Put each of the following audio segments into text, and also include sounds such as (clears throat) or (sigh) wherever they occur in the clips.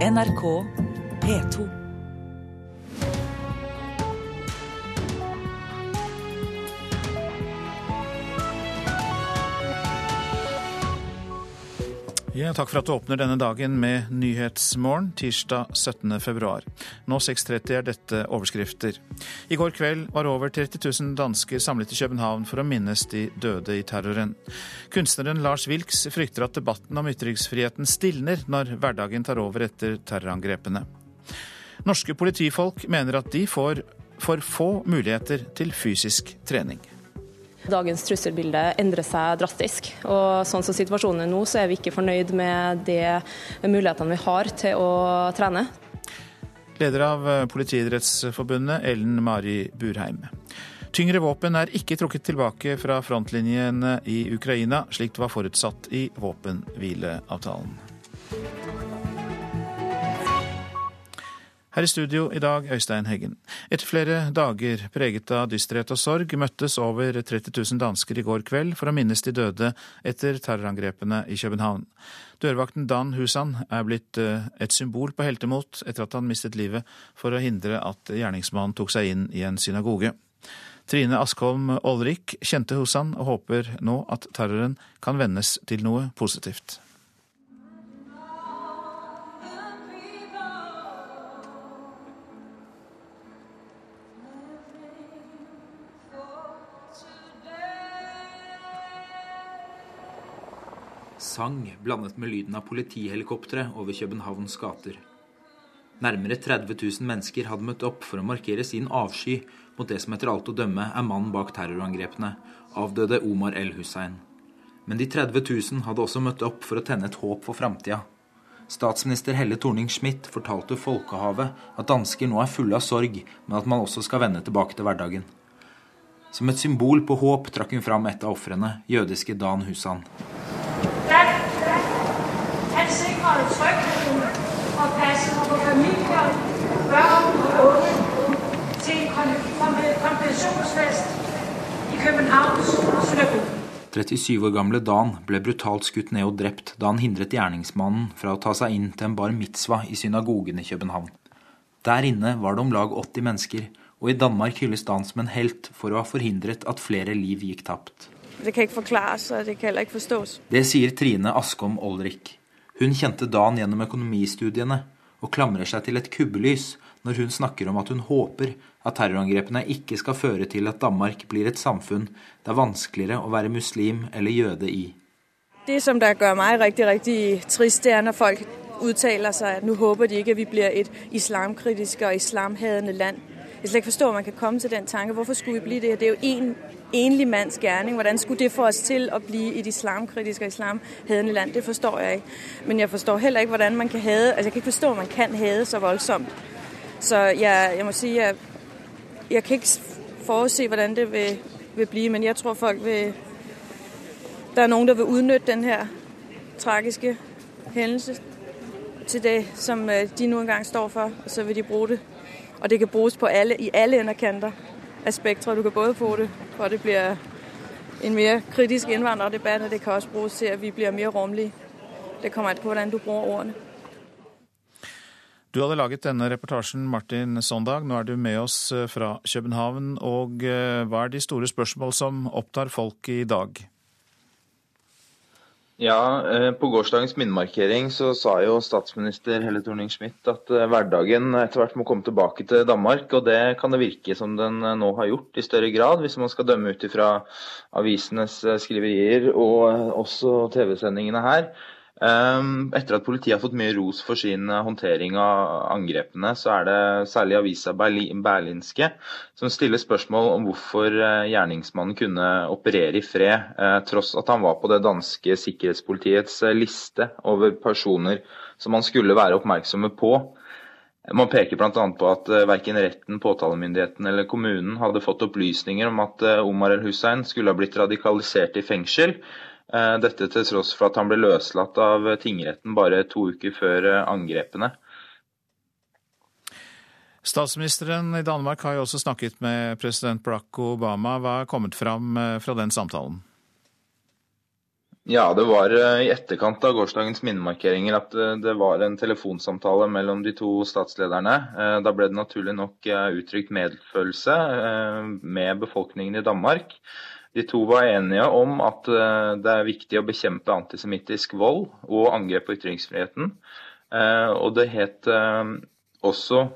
NRK P2. Ja, takk for at du åpner denne dagen med Nyhetsmorgen tirsdag 17. februar. Nå 6.30 er dette overskrifter. I går kveld var over 30 000 dansker samlet i København for å minnes de døde i terroren. Kunstneren Lars Wilks frykter at debatten om ytringsfriheten stilner når hverdagen tar over etter terrorangrepene. Norske politifolk mener at de får for få muligheter til fysisk trening. Dagens trusselbilde endrer seg drastisk. og Sånn som situasjonen er nå, så er vi ikke fornøyd med de mulighetene vi har til å trene. Leder av Politiidrettsforbundet, Ellen Mari Burheim. Tyngre våpen er ikke trukket tilbake fra frontlinjene i Ukraina, slik det var forutsatt i våpenhvileavtalen. Her i studio i dag, Øystein Heggen. Etter flere dager preget av dysterhet og sorg møttes over 30 000 dansker i går kveld for å minnes de døde etter terrorangrepene i København. Dørvakten Dan Husan er blitt et symbol på heltemot etter at han mistet livet for å hindre at gjerningsmannen tok seg inn i en synagoge. Trine Askholm Aalrik kjente Husan og håper nå at terroren kan vendes til noe positivt. Sang blandet med lyden av politihelikoptre over Københavns gater. Nærmere 30 000 mennesker hadde møtt opp for å markere sin avsky mot det som etter alt å dømme er mannen bak terrorangrepene, avdøde Omar El-Hussein. Men de 30 000 hadde også møtt opp for å tenne et håp for framtida. Statsminister Helle Thorning-Schmidt fortalte Folkehavet at dansker nå er fulle av sorg, men at man også skal vende tilbake til hverdagen. Som et symbol på håp trakk hun fram et av ofrene, jødiske Dan Husan. Han sikrede trygheden og passet på familier, børn og unge til en konfirmationsfest i Københavns synagoge. 37 år gamle Dan ble brutalt skutt ned og drept da han hindret gjerningsmannen fra å ta seg inn til en bar mitzvah i synagogen i København. Der inne var det om lag 80 mennesker, og i Danmark hylles Dan som en helt for å ha forhindret at flere liv gikk tapt. Det kan ikke forklares, og det kan heller ikke forstås. Det sier Trine Askom Olrik. Hun kjente Dan gjennom økonomistudiene, og klamrer seg til et kubbelys når hun snakker om at hun håper at terrorangrepene ikke skal føre til at Danmark blir et samfunn det er vanskeligere å være muslim eller jøde i. Det som der gjør meg riktig, riktig trist, det er når folk uttaler seg at nå håper de ikke at vi blir et islamkritisk og islamhatende land. Jeg slik ikke forstå at man kan komme til den tanke. Hvorfor skulle vi bli det? Det er jo én enlig manns gjerning. Hvordan skulle det få oss til å bli et islamkritisk og islamhedende land? Det forstår jeg ikke. Men jeg forstår heller ikke hvordan man kan hade altså jeg kan ikke forstå at man kan hade så voldsomt. Så jeg, jeg må si jeg, jeg kan ikke forutse hvordan det vil, vil bli, men jeg tror folk vil Der er noen der vil utnytte den her tragiske hendelse til det som øh, de nå engang står for, og så vil de bruke det. Og det kan brukes på alle, i alle enderkanter av spektret. Du kan både få det for det blir en mer kritisk innvandrerdebatt, og det kan også brukes til at vi blir mer rommelige. Det kommer an på hvordan du bruker ordene. Du hadde laget denne reportasjen, Martin Sondag. Nå er du med oss eh, fra København. Og eh, hva er de store spørsmål som opptar folk i dag? Ja, eh, På gårsdagens minnemarkering så sa jo statsminister Helle Thorning-Schmidt at eh, hverdagen etter hvert må komme tilbake til Danmark. og Det kan det virke som den eh, nå har gjort i større grad, hvis man skal dømme ut ifra avisenes skriverier og også TV-sendingene her. Ehm, etter at politiet har fått mye ros for sin eh, håndtering av angrepene, så er det særlig avisa Berlinske som stiller spørsmål om hvorfor eh, gjerningsmannen kunne operere i fred, eh, tross at han var på det danske sikkerhetspolitiets liste over personer som han skulle være oppmerksomme på. Man peker bl.a. på at verken retten, påtalemyndigheten eller kommunen hadde fått opplysninger om at Omar el-Hussein skulle ha blitt radikalisert i fengsel, dette til tross for at han ble løslatt av tingretten bare to uker før eh, angrepene. Statsministeren i Danmark har jo også snakket med president Barack Obama. Hva er kommet fram eh, fra den samtalen? Ja, det var eh, i etterkant av gårsdagens minnemarkeringer at eh, det var en telefonsamtale mellom de to statslederne. Eh, da ble det naturlig nok uttrykt medfølelse med befolkningen i Danmark. De to var enige om at det er viktig å bekjempe antisemittisk vold og angrep på ytringsfriheten. Og det het også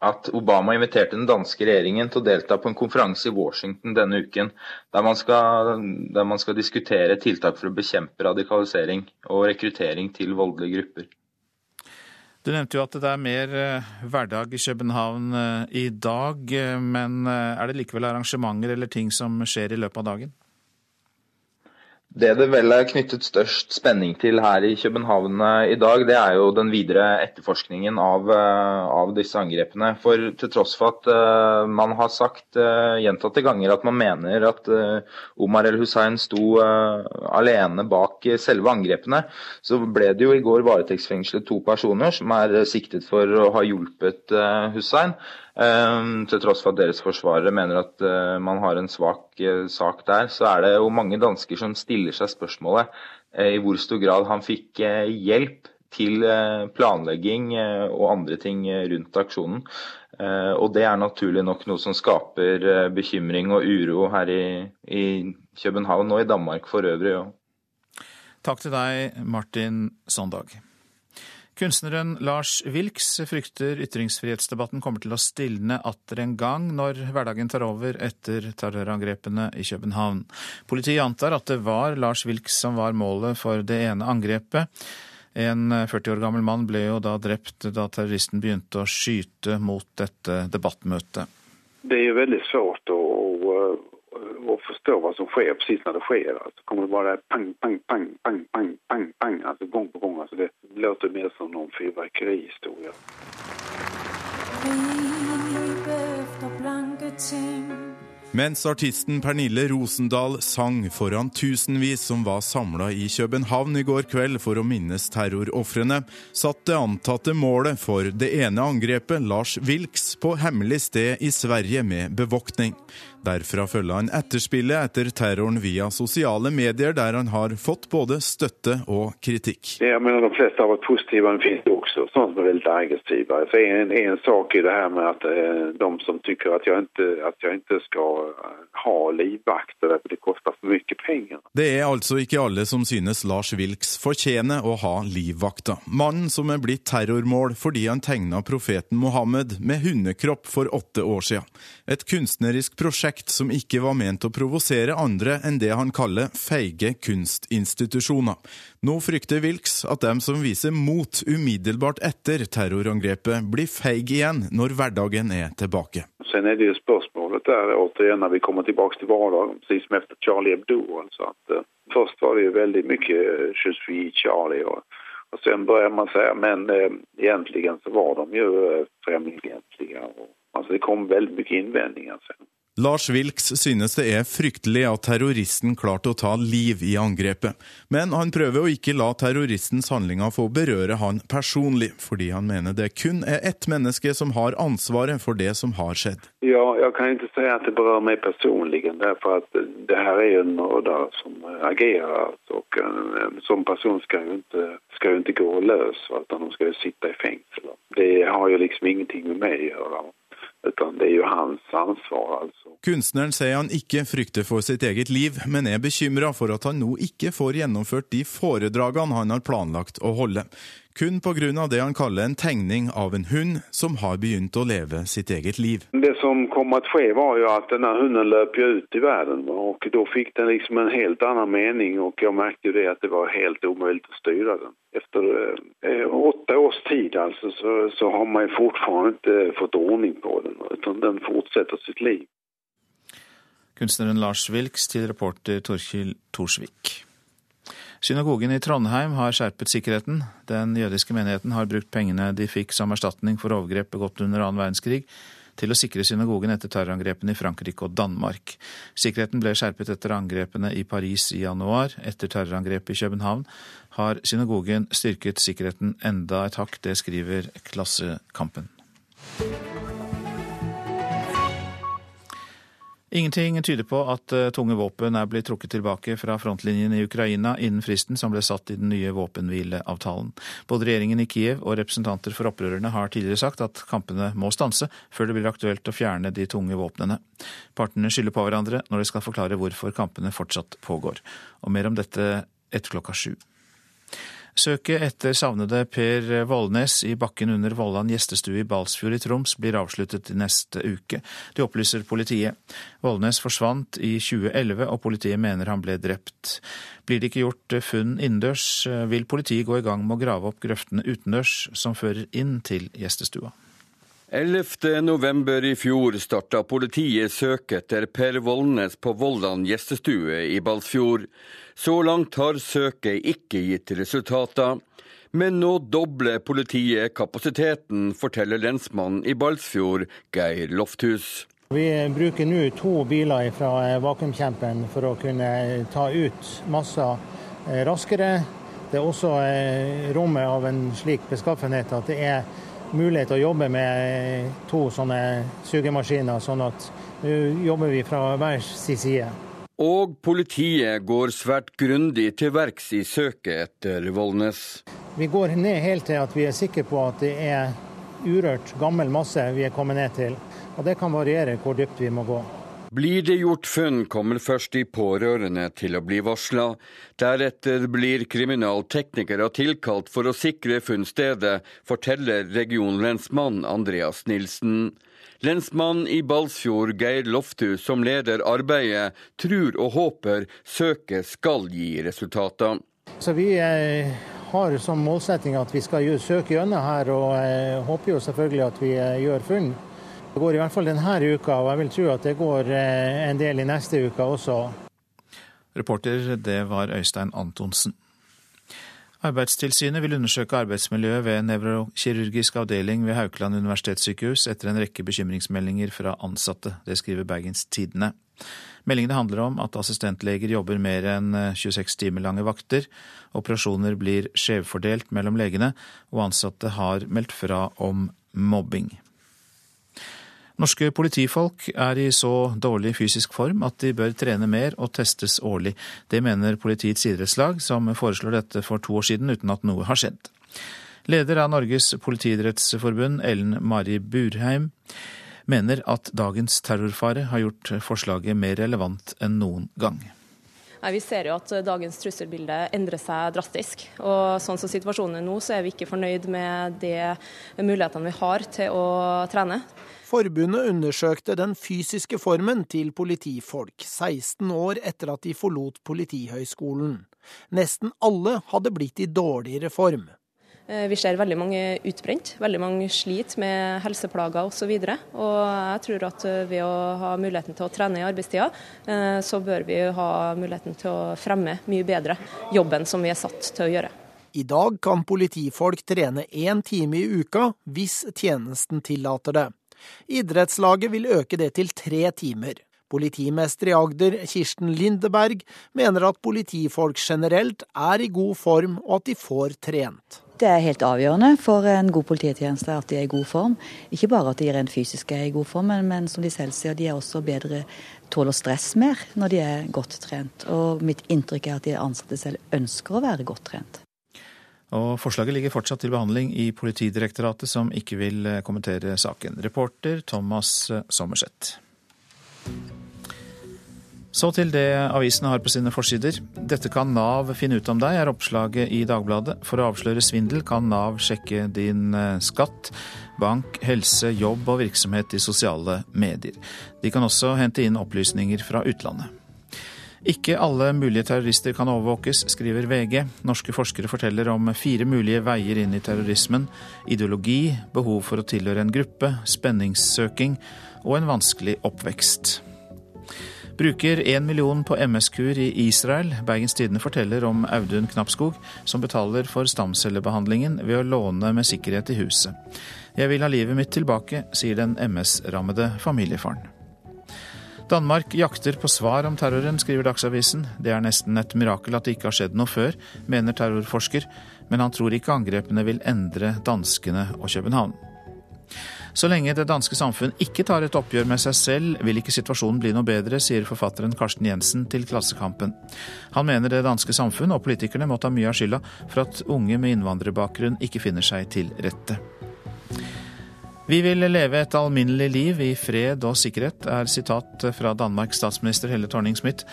at Obama inviterte den danske regjeringen til å delta på en konferanse i Washington denne uken, der man skal, der man skal diskutere tiltak for å bekjempe radikalisering og rekruttering til voldelige grupper. Du nevnte jo at det er mer eh, hverdag i København eh, i dag, eh, men er det likevel arrangementer eller ting som skjer i løpet av dagen? Det det vel er knyttet størst spenning til her i København i dag, det er jo den videre etterforskningen av, eh, av disse angrepene. For til tross for at uh, man har sagt uh, gjentatte ganger at man mener at uh, Omar el-Hussein sto alene bak selve angrepene, så ble det jo i går varetektsfengslet to personer som er siktet for å ha hjulpet Hussein. Ehm, til tross for at deres forsvarere mener at eh, man har en svak eh, sak der, så er det jo mange dansker som stiller seg spørsmålet eh, i hvor stor grad han fikk hjelp til planlegging og andre ting rundt aksjonen. Og det er naturlig nok noe som skaper bekymring og uro her i, i København og i Danmark for øvrig. Takk til deg, Martin Sondag. Kunstneren Lars Wilks frykter ytringsfrihetsdebatten kommer til å stilne atter en gang når hverdagen tar over etter terrorangrepene i København. Politiet antar at det var Lars Wilks som var målet for det ene angrepet. En 40 år gammel mann ble jo da drept da terroristen begynte å skyte mot dette debattmøtet. Det er jo veldig svårt å, å forstå hva som skjer precis når det skjer. Altså, kommer det bare pang, pang, pang, pang, pang, pang, pang, altså gang på gang. Altså, det låter mer som noen fyrverkerihistorie. Mens artisten Pernille Rosendal sang foran tusenvis som var samla i København i går kveld for å minnes terrorofrene, satt det antatte målet for det ene angrepet, Lars Wilks, på hemmelig sted i Sverige med bevoktning. Derfra følger han etterspillet etter terroren via sosiale medier, der han har fått både støtte og kritikk. Jeg mener De fleste har vært positive, men det også sånne som er veldig aggressive. Så en, en sak er det her med at eh, de som syns at jeg ikke skal eh, ha livvakter, for det koster for mye penger. Det er altså ikke alle som synes Lars Wilks fortjener å ha livvakter. Mannen som er blitt terrormål fordi han tegna profeten Mohammed med hundekropp for åtte år siden. Et kunstnerisk prosjekt prosjekt som ikke var ment å provosere andre enn det han kaller feige kunstinstitusjoner. Nå frykter Wilks at dem som viser mot umiddelbart etter terrorangrepet, blir feige igjen når hverdagen er tilbake. Sen er det jo spørsmålet der, återigen, når vi kommer tilbake til hverdagen, precis som etter Charlie Hebdo. Altså at, uh, først var det jo veldig mye Je Charlie. og og sen börjar man säga, men eh, egentligen så var de ju eh, främlingsfientliga. Alltså det kom väldigt mycket invändningar sen. Lars Wilks synes det er fryktelig at terroristen klarte å ta liv i angrepet, men han prøver å ikke la terroristens handlinger få berøre han personlig, fordi han mener det kun er ett menneske som har ansvaret for det som har skjedd. Ja, jeg kan ikke si at det berører meg personlig, for at det her er en mörder som agerer, og en sånn person skal jo ikke, skal jo ikke gå løs, utan de skal jo sitte i fengsel. Det har jo liksom ingenting med meg å gjøre. Utan det er jo hans ansvar, altså. Kunstneren sier han ikke frykter for sitt eget liv, men er bekymra for at han nå ikke får gjennomført de foredragene han har planlagt å holde. Kun pga. det han kaller en tegning av en hund som har begynt å leve sitt eget liv. Det som kom å skje, var jo at denne hunden løp ut i verden. og Da fikk den liksom en helt annen mening, og jeg merket jo det at det var helt umulig å styre den. Etter eh, åtte års tid altså, så, så, har man fortsatt ikke fått ordning på den, utan den fortsetter sitt liv. Kunstneren Lars Wilks til reporter Torkil Torsvik. Synagogen i Trondheim har skjerpet sikkerheten. Den jødiske menigheten har brukt pengene de fikk som erstatning for overgrep begått under annen verdenskrig, til å sikre synagogen etter terrorangrepene i Frankrike og Danmark. Sikkerheten ble skjerpet etter angrepene i Paris i januar. Etter terrorangrepet i København har synagogen styrket sikkerheten enda et hakk. Det skriver Klassekampen. Ingenting tyder på at eh, tunge våpen er blitt trukket tilbake fra frontlinjen i Ukraina innen fristen som ble satt i den nye våpenhvileavtalen. Både regjeringen i Kiev og representanter for opprørerne har tidligere sagt at kampene må stanse før det blir aktuelt å fjerne de tunge våpnene. Partene skylder på hverandre når de skal forklare hvorfor kampene fortsatt pågår. Og mer om dette etter klokka sju. Søket etter savnede Per Vollnes i bakken under Vollan gjestestue i Balsfjord i Troms blir avsluttet neste uke. Det opplyser politiet. Vollnes forsvant i 2011, og politiet mener han ble drept. Blir det ikke gjort funn innendørs, vil politiet gå i gang med å grave opp grøftene utendørs som fører inn til gjestestua. 11. november i fjor starta politiet søk etter Per Vollnes på Vollan gjestestue i Balsfjord. Så langt har søket ikke gitt resultater. Men nå dobler politiet kapasiteten, forteller lensmannen i Balsfjord, Geir Lofthus. Vi bruker nå to biler fra vakuumkjemperen for å kunne ta ut masser eh, raskere. Det er også eh, rommet av en slik beskaffenhet at det er mulighet til å jobbe med to sånne sugemaskiner, sånn at nå jobber vi fra hver sin side. Og politiet går svært grundig til verks i søket etter Vollnes. Vi går ned helt til at vi er sikre på at det er urørt gammel masse vi er kommet ned til. Og det kan variere hvor dypt vi må gå. Blir det gjort funn, kommer først de pårørende til å bli varsla. Deretter blir kriminalteknikere tilkalt for å sikre funnstedet, forteller regionlensmann Andreas Nilsen. Lensmann i Balsfjord, Geir Lofthus, som leder arbeidet, tror og håper søket skal gi resultater. Så vi eh, har som målsetting at vi skal søke gjennom her, og eh, håper jo selvfølgelig at vi eh, gjør funn. Det går i hvert fall denne uka, og jeg vil tro at det går en del i neste uke også. Reporter det var Øystein Antonsen. Arbeidstilsynet vil undersøke arbeidsmiljøet ved nevrokirurgisk avdeling ved Haukeland universitetssykehus etter en rekke bekymringsmeldinger fra ansatte. Det skriver Bergens Tidende. Meldingene handler om at assistentleger jobber mer enn 26 eh, timer lange vakter, operasjoner blir skjevfordelt mellom legene, og ansatte har meldt fra om mobbing. Norske politifolk er i så dårlig fysisk form at de bør trene mer og testes årlig. Det mener politiets idrettslag, som foreslår dette for to år siden uten at noe har skjedd. Leder av Norges politiidrettsforbund, Ellen Mari Burheim, mener at dagens terrorfare har gjort forslaget mer relevant enn noen gang. Nei, Vi ser jo at dagens trusselbilde endrer seg drastisk. og Sånn som situasjonen er nå, så er vi ikke fornøyd med de mulighetene vi har til å trene. Forbundet undersøkte den fysiske formen til politifolk 16 år etter at de forlot Politihøgskolen. Nesten alle hadde blitt i dårligere form. Eh, vi ser veldig mange utbrent, veldig mange sliter med helseplager osv. Og, og jeg tror at eh, ved å ha muligheten til å trene i arbeidstida, eh, så bør vi ha muligheten til å fremme mye bedre jobben som vi er satt til å gjøre. I dag kan politifolk trene én time i uka hvis tjenesten tillater det. Idrettslaget vil øke det til tre timer. Politimester i Agder, Kirsten Lindeberg, mener at politifolk generelt er i god form, og at de får trent. Det er helt avgjørende for en god polititjeneste at de er i god form. Ikke bare at de rent fysisk er i god form, men, men som de selv sier, de er også bedre tåler stress mer når de er godt trent. Og mitt inntrykk er at de ansatte selv ønsker å være godt trent. Og Forslaget ligger fortsatt til behandling i Politidirektoratet, som ikke vil eh, kommentere saken. Reporter Thomas eh, Sommerseth. Så til det avisene har på sine forsider. Dette kan Nav finne ut om deg, er oppslaget i Dagbladet. For å avsløre svindel kan Nav sjekke din eh, skatt, bank, helse, jobb og virksomhet i sosiale medier. De kan også hente inn opplysninger fra utlandet. Ikke alle mulige terrorister kan overvåkes, skriver VG. Norske forskere forteller om fire mulige veier inn i terrorismen. Ideologi, behov for å tilhøre en gruppe, spenningssøking og en vanskelig oppvekst. Bruker én million på MS-kur i Israel. Bergens Tidende forteller om Audun Knappskog, som betaler for stamcellebehandlingen ved å låne med sikkerhet i huset. Jeg vil ha livet mitt tilbake, sier den MS-rammede familiefaren. Danmark jakter på svar om terroren, skriver Dagsavisen. Det er nesten et mirakel at det ikke har skjedd noe før, mener terrorforsker, men han tror ikke angrepene vil endre danskene og København. Så lenge det danske samfunn ikke tar et oppgjør med seg selv, vil ikke situasjonen bli noe bedre, sier forfatteren Karsten Jensen til Klassekampen. Han mener det danske samfunn og politikerne må ta mye av skylda for at unge med innvandrerbakgrunn ikke finner seg til rette. Vi vil leve et alminnelig liv i fred og sikkerhet, er sitat fra Danmarks statsminister Helle Thorning-Schmidt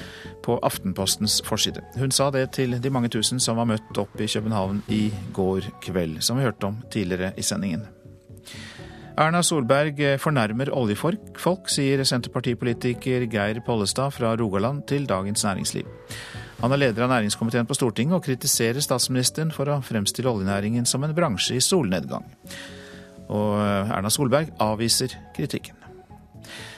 på Aftenpostens forside. Hun sa det til de mange tusen som var møtt opp i København i går kveld, som vi hørte om tidligere i sendingen. Erna Solberg fornærmer oljefolk, sier senterpartipolitiker Geir Pollestad fra Rogaland til Dagens Næringsliv. Han er leder av næringskomiteen på Stortinget og kritiserer statsministeren for å fremstille oljenæringen som en bransje i solnedgang og Erna Solberg avviser kritikken.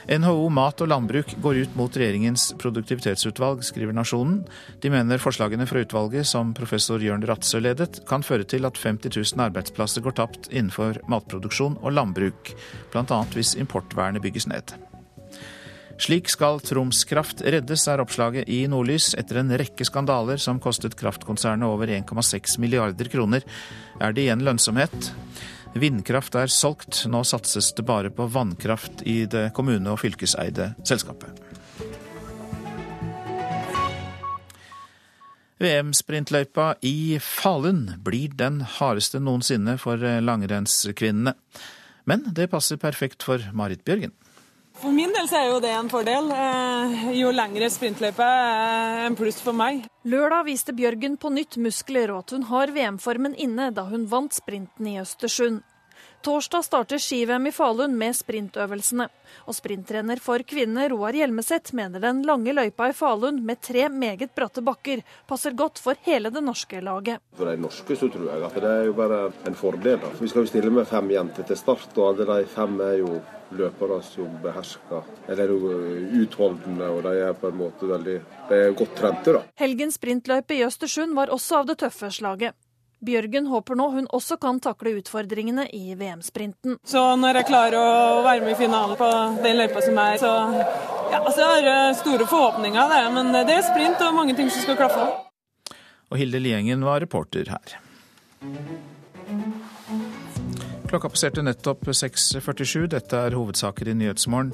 NHO Mat og Landbruk går ut mot regjeringens produktivitetsutvalg, skriver Nasjonen. De mener forslagene fra utvalget, som professor Jørn Ratsø ledet, kan føre til at 50 000 arbeidsplasser går tapt innenfor matproduksjon og landbruk, bl.a. hvis importvernet bygges ned. Slik skal Troms Kraft reddes, er oppslaget i Nordlys. Etter en rekke skandaler som kostet kraftkonsernet over 1,6 milliarder kroner, er det igjen lønnsomhet. Vindkraft er solgt, nå satses det bare på vannkraft i det kommune- og fylkeseide selskapet. VM-sprintløypa i Falun blir den hardeste noensinne for langrennskvinnene. Men det passer perfekt for Marit Bjørgen. For min del er jo det en fordel. Eh, jo lengre sprintløype er en pluss for meg. Lørdag viste Bjørgen på nytt muskler og at hun har VM-formen inne da hun vant sprinten i Østersund. Torsdag starter ski-VM i Falun med sprintøvelsene. Og sprinttrener for kvinner Roar Hjelmeset mener den lange løypa i Falun med tre meget bratte bakker passer godt for hele det norske laget. For de norske så tror jeg at det er jo bare en fordel. Da. Vi skal jo stille med fem jenter til start, og alle de fem er jo løpere som behersker eller er jo utholdende, og de er på en måte veldig de er godt trente. da. Helgens sprintløype i Østersund var også av det tøffe slaget. Bjørgen håper nå hun også kan takle utfordringene i VM-sprinten. Så når jeg klarer å være med i finalen på den løypa som er, så ja, altså jeg har store forhåpninger. Det, men det er sprint og mange ting som skal klaffe. Og Hilde Liengen var reporter her. Klokka passerte nettopp 6.47. Dette er hovedsaker i Nyhetsmorgen.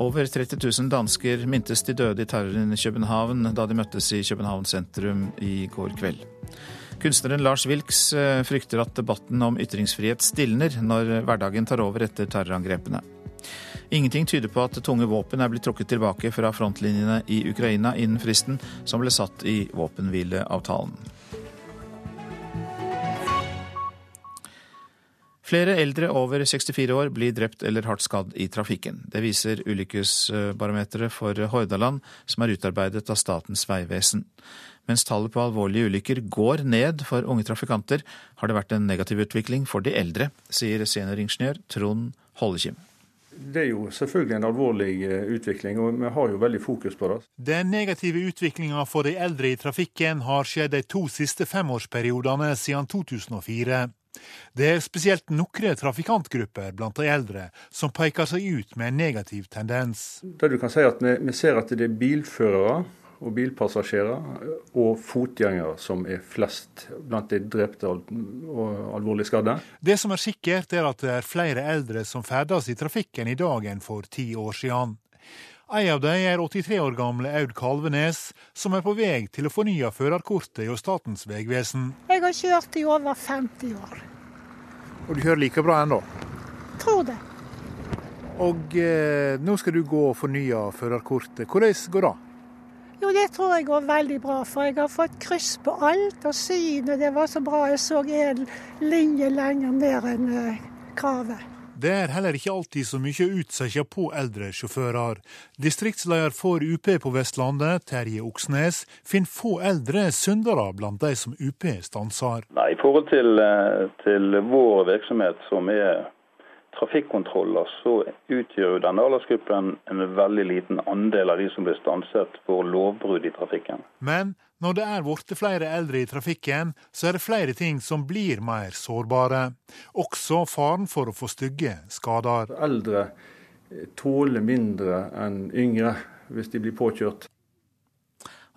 Over 30 000 dansker mintes de døde i terroren i København da de møttes i København sentrum i går kveld. Kunstneren Lars Wilks frykter at debatten om ytringsfrihet stilner når hverdagen tar over etter terrorangrepene. Ingenting tyder på at tunge våpen er blitt trukket tilbake fra frontlinjene i Ukraina innen fristen som ble satt i våpenhvileavtalen. Flere eldre over 64 år blir drept eller hardt skadd i trafikken. Det viser ulykkesbarometeret for Hordaland, som er utarbeidet av Statens vegvesen. Mens tallet på alvorlige ulykker går ned for unge trafikanter, har det vært en negativ utvikling for de eldre, sier senioringeniør Trond Hollekim. Det er jo selvfølgelig en alvorlig utvikling, og vi har jo veldig fokus på det. Den negative utviklinga for de eldre i trafikken har skjedd de to siste femårsperiodene siden 2004. Det er spesielt noen trafikantgrupper blant de eldre som peker seg ut med en negativ tendens. Det du kan si at vi, vi ser at det er bilførere og bilpassasjerer og fotgjengere som er flest blant de drepte og alvorlig skadde. Det som er sikkert, er at det er flere eldre som ferdes i trafikken i dag enn for ti år siden. En av dem er 83 år gamle Aud Kalvenes, som er på vei til å fornye førerkortet hos Statens vegvesen. Jeg har kjørt i over 50 år. Og du kjører like bra ennå? Tror det. Og eh, nå skal du gå og fornye førerkortet. Hvordan går det? Jo, det tror jeg går veldig bra, for jeg har fått kryss på alt. Og synet, det var så bra. Jeg så en linje lenger ned enn eh, kravet. Det er heller ikke alltid så mye å utsette på eldre sjåfører. Distriktsleder for UP på Vestlandet, Terje Oksnes, finner få eldre syndere blant de som UP stanser. Nei, I forhold til, til vår virksomhet, som er trafikkontroller, så utgjør jo denne aldersgruppen en veldig liten andel av de som blir stanset for lovbrudd i trafikken. Men når det er blitt flere eldre i trafikken, så er det flere ting som blir mer sårbare. Også faren for å få stygge skader. Eldre tåler mindre enn yngre hvis de blir påkjørt.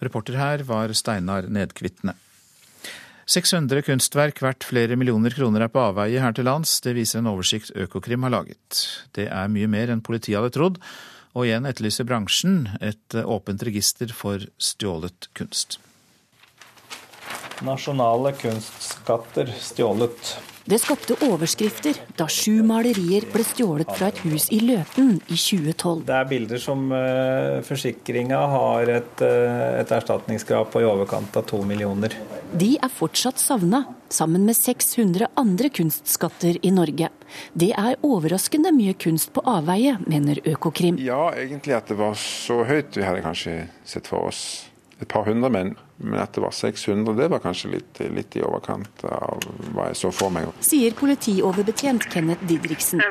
Reporter her var Steinar Nedkvitne. 600 kunstverk verdt flere millioner kroner er på avveie her til lands. Det viser en oversikt Økokrim har laget. Det er mye mer enn politiet hadde trodd, og igjen etterlyser bransjen et åpent register for stjålet kunst. Nasjonale kunstskatter stjålet. Det skapte overskrifter da sju malerier ble stjålet fra et hus i Løten i 2012. Det er bilder som uh, forsikringa har et, uh, et erstatningskrav på i overkant av to millioner. De er fortsatt savna, sammen med 600 andre kunstskatter i Norge. Det er overraskende mye kunst på avveie, mener Økokrim. Ja, egentlig at det var så høyt vi hadde kanskje sett for oss. Et par hundre, men men at det var 600, det var kanskje litt, litt, i overkant av hva jeg så for meg. Sier politioverbetjent Kenneth Didriksen.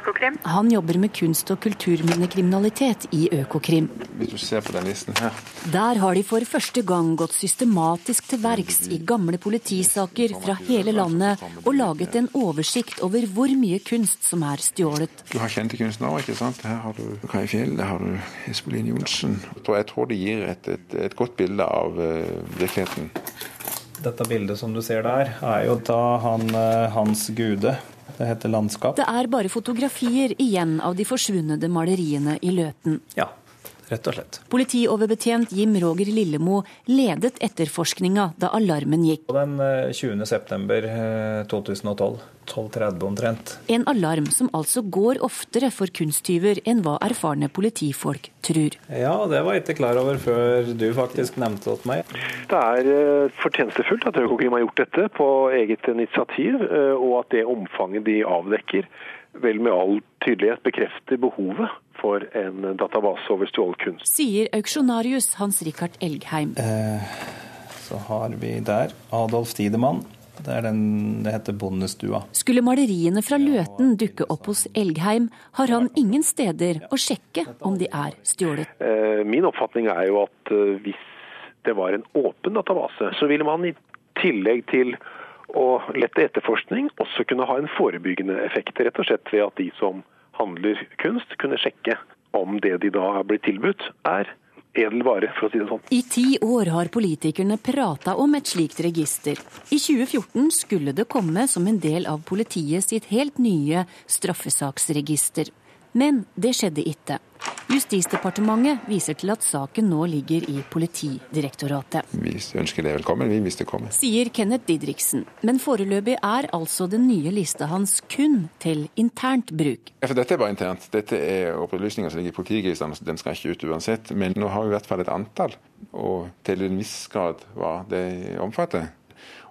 Han jobber med kunst- og kulturminnekriminalitet i Økokrim. Hvis du ser på den listen her. Der har de for første gang gått systematisk til verks i gamle politisaker fra hele landet og laget en oversikt over hvor mye kunst som er stjålet. Du har kjente kunstnere, ikke sant. Her har du Kai Fjell, der har du Espelin Johnsen. Jeg tror det gir et, et, et godt bilde av uh, virkeligheten. Dette bildet som du ser der, er jo da han, eh, Hans Gude. Det heter 'Landskap'. Det er bare fotografier igjen av de forsvunne maleriene i Løten. Ja, rett og slett. Politioverbetjent Jim Roger Lillemo ledet etterforskninga da alarmen gikk. Den 20. Eh, september 2012. 12.30 omtrent. En alarm som altså går oftere for kunsttyver enn hva erfarne politifolk tror. Ja, det var jeg ikke klar over før du faktisk nevnte det til meg. Det er eh, fortjenestefullt at Økokrim har gjort dette på eget initiativ, eh, og at det omfanget de avdekker, vel med all tydelighet bekrefter behovet for en database over stjålet kunst. Sier auksjonarius Hans Rikard Elgheim. Eh, så har vi der Adolf Tidemann. Det er den det heter Bondestua. Skulle maleriene fra Løten dukke opp hos Elgheim, har han ingen steder å sjekke om de er stjålet. Eh, min oppfatning er jo at eh, hvis det var en åpen database, så ville man i tillegg til å lette etterforskning også kunne ha en forebyggende effekt. Rett og slett ved at de som handler kunst, kunne sjekke om det de da blitt tilbudt, er edel vare, for å si det sånn. I ti år har politikerne prata om et slikt register. I 2014 skulle det komme som en del av politiet sitt helt nye straffesaksregister. Men det skjedde ikke. Justisdepartementet viser til at saken nå ligger i Politidirektoratet. Vi ønsker det velkommen, vi hvis det kommer. Sier Kenneth Didriksen. Men foreløpig er altså den nye lista hans kun til internt bruk. Ja, for dette er bare internt. Dette er opplysninger som ligger i politiregisteret. Den skal ikke ut uansett. Men nå har vi i hvert fall et antall, og til en viss grad hva det omfatter.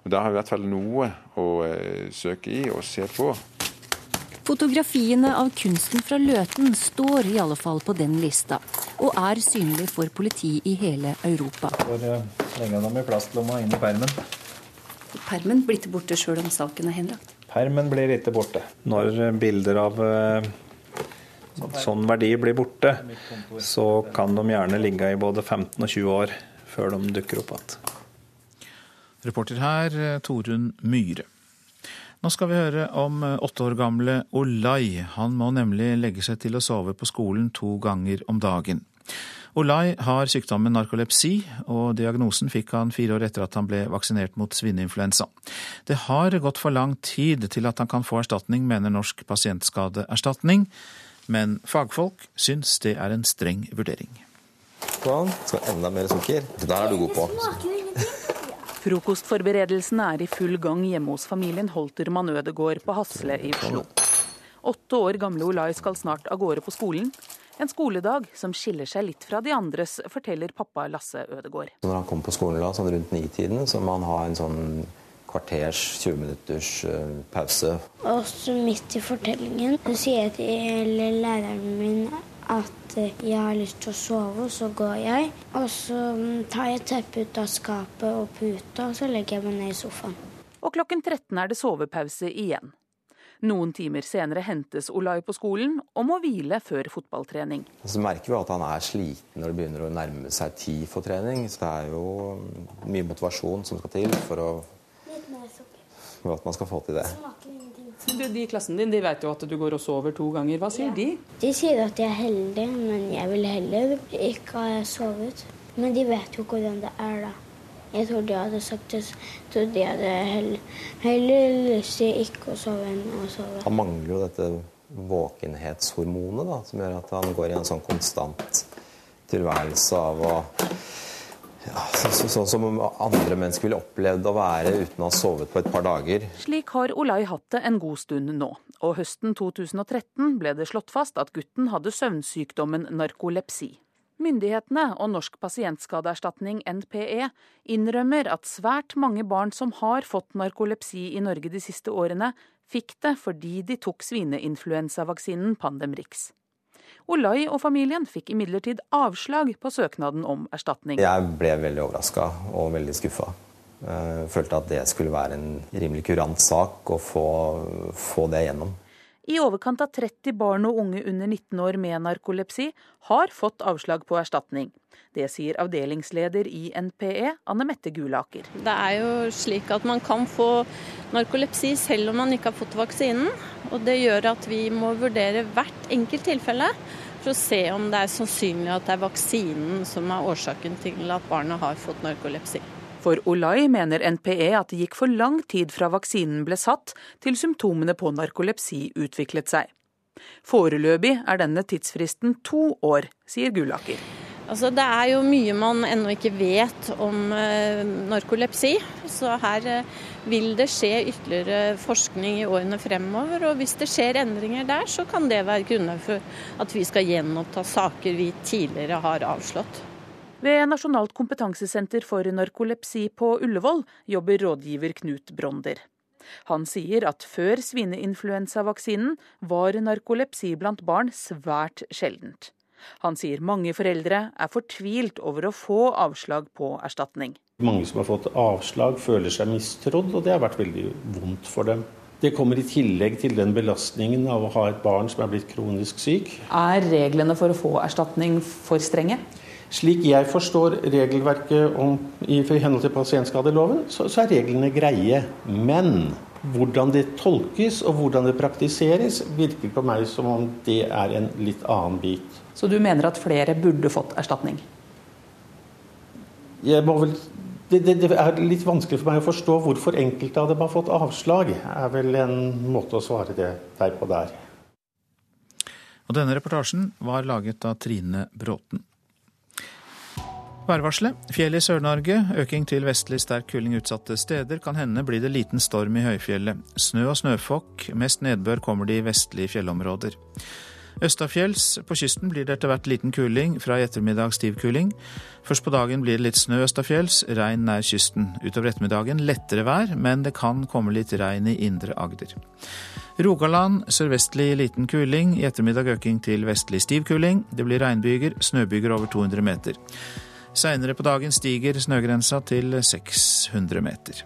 Og Da har vi i hvert fall noe å uh, søke i og se på. Fotografiene av kunsten fra Løten står i alle fall på den lista, og er synlig for politi i hele Europa. Hvor uh, legge dem i plastlomma inn i permen. Permen blir ikke borte sjøl om saken er henlagt? Permen blir ikke borte. Når bilder av uh, sånn verdi blir borte, så kan de gjerne ligge i både 15 og 20 år før de dukker opp igjen. Reporter her, Torunn Myhre. Nå skal vi høre om åtte år gamle Olai. Han må nemlig legge seg til å sove på skolen to ganger om dagen. Olai har sykdommen narkolepsi, og diagnosen fikk han fire år etter at han ble vaksinert mot svineinfluensa. Det har gått for lang tid til at han kan få erstatning, mener Norsk pasientskadeerstatning, men fagfolk syns det er en streng vurdering. Sånn, skal enda mer sukker. Det der er du god på. Frokostforberedelsene er i full gang hjemme hos familien Holtermann Ødegård på Hasle i Oslo. Åtte år gamle Olai skal snart av gårde på skolen. En skoledag som skiller seg litt fra de andres, forteller pappa Lasse Ødegård. Når han kommer på skolen da, sånn rundt nitiden, så må han ha en sånn kvarters, 20 minutters uh, pause. Og så midt i fortellingen så sier jeg til læreren min at jeg har lyst til å sove, og så går jeg. Og så tar jeg teppet ut av skapet og puta, og så legger jeg meg ned i sofaen. Og klokken 13 er det sovepause igjen. Noen timer senere hentes Olai på skolen og må hvile før fotballtrening. Så merker vi at han er sliten når det begynner å nærme seg tid for trening. Så det er jo mye motivasjon som skal til for, å, for at man skal få til det. De i klassen din de vet jo at du går og sover to ganger. Hva sier de? De sier at jeg er heldig, men jeg vil heller ikke ha sovet. Men de vet jo hvordan det er, da. Jeg trodde jeg hadde sagt det, trodde jeg hadde heller, heller lyst til ikke å sove enn å sove. Han mangler jo dette våkenhetshormonet, da, som gjør at han går i en sånn konstant tilværelse av å ja, Sånn så, som andre mennesker ville opplevd å være uten å ha sovet på et par dager. Slik har Olai hatt det en god stund nå, og høsten 2013 ble det slått fast at gutten hadde søvnsykdommen narkolepsi. Myndighetene og Norsk pasientskadeerstatning, NPE, innrømmer at svært mange barn som har fått narkolepsi i Norge de siste årene, fikk det fordi de tok svineinfluensavaksinen Pandemrix. Olai og familien fikk imidlertid avslag på søknaden om erstatning. Jeg ble veldig overraska og veldig skuffa. Følte at det skulle være en rimelig kurant sak å få, få det gjennom. I overkant av 30 barn og unge under 19 år med narkolepsi har fått avslag på erstatning. Det sier avdelingsleder i NPE, Anne Mette Gulaker. Det er jo slik at man kan få narkolepsi selv om man ikke har fått vaksinen. Og det gjør at vi må vurdere hvert enkelt tilfelle for å se om det er sannsynlig at det er vaksinen som er årsaken til at barnet har fått narkolepsi. For Olai mener NPE at det gikk for lang tid fra vaksinen ble satt til symptomene på narkolepsi utviklet seg. Foreløpig er denne tidsfristen to år, sier Gulaker. Altså, det er jo mye man ennå ikke vet om eh, narkolepsi. Så her eh, vil det skje ytterligere forskning i årene fremover. Og hvis det skjer endringer der, så kan det være grunnlag for at vi skal gjenoppta saker vi tidligere har avslått. Ved Nasjonalt kompetansesenter for narkolepsi på Ullevål jobber rådgiver Knut Bronder. Han sier at før svineinfluensavaksinen var narkolepsi blant barn svært sjeldent. Han sier mange foreldre er fortvilt over å få avslag på erstatning. Mange som har fått avslag, føler seg mistrodd, og det har vært veldig vondt for dem. Det kommer i tillegg til den belastningen av å ha et barn som er blitt kronisk syk. Er reglene for å få erstatning for strenge? Slik jeg forstår regelverket om, i henhold til pasientskadeloven, så, så er reglene greie. Men hvordan det tolkes og hvordan det praktiseres, virker på meg som om det er en litt annen bit. Så du mener at flere burde fått erstatning? Vel, det, det, det, er litt vanskelig for meg å forstå hvorfor enkelte av dem har fått avslag. er vel en måte å svare det der på der. Og denne reportasjen var laget av Trine Bråten. Værvarselet. Fjell i Sør-Norge. Øking til vestlig sterk kuling utsatte steder. Kan hende blir det liten storm i høyfjellet. Snø og snøfokk. Mest nedbør kommer det i vestlige fjellområder. Østafjells. På kysten blir det etter hvert liten kuling, fra i ettermiddag stiv kuling. Først på dagen blir det litt snø østafjells, regn nær kysten. Utover ettermiddagen lettere vær, men det kan komme litt regn i indre Agder. Rogaland sørvestlig liten kuling, i ettermiddag øking til vestlig stiv kuling. Det blir regnbyger, snøbyger over 200 meter. Seinere på dagen stiger snøgrensa til 600 meter.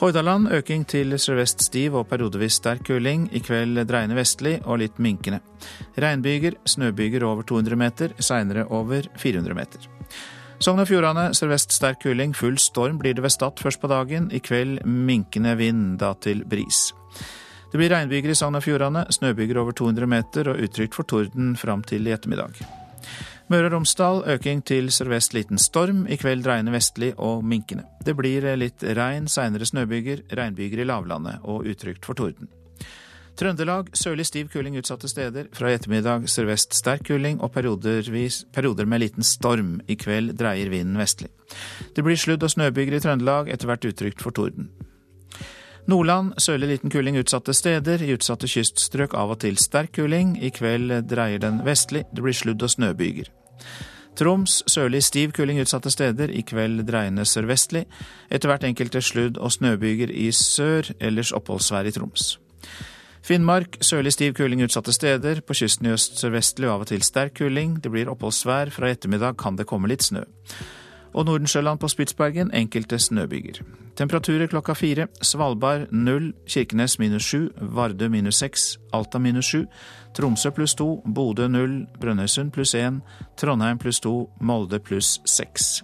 Hordaland øking til sørvest stiv og periodevis sterk kuling. I kveld dreiende vestlig og litt minkende. Regnbyger, snøbyger over 200 meter, seinere over 400 meter. Sogn og Fjordane sørvest sterk kuling. Full storm blir det ved Stad først på dagen. I kveld minkende vind, da til bris. Det blir regnbyger i Sogn og Fjordane, snøbyger over 200 meter og utrygt for torden fram til i ettermiddag. Møre og Romsdal øking til sørvest liten storm, i kveld dreiende vestlig og minkende. Det blir litt regn, seinere snøbyger, regnbyger i lavlandet og utrygt for torden. Trøndelag sørlig stiv kuling utsatte steder. Fra i ettermiddag sørvest sterk kuling og perioder med liten storm. I kveld dreier vinden vestlig. Det blir sludd- og snøbyger i Trøndelag, etter hvert utrygt for torden. Nordland sørlig liten kuling utsatte steder. I utsatte kyststrøk av og til sterk kuling. I kveld dreier den vestlig. Det blir sludd- og snøbyger. Troms sørlig stiv kuling utsatte steder, i kveld dreiende sørvestlig. Etter hvert enkelte sludd- og snøbyger i sør, ellers oppholdsvær i Troms. Finnmark sørlig stiv kuling utsatte steder, på kysten i øst sørvestlig og av og til sterk kuling. Det blir oppholdsvær, fra ettermiddag kan det komme litt snø. Og Nordensjøland på Spitsbergen enkelte snøbyger. Temperaturer klokka fire. Svalbard null, Kirkenes minus sju, Vardø minus seks, Alta minus sju, Tromsø pluss to, Bodø null, Brønnøysund pluss én, Trondheim pluss to, Molde pluss seks.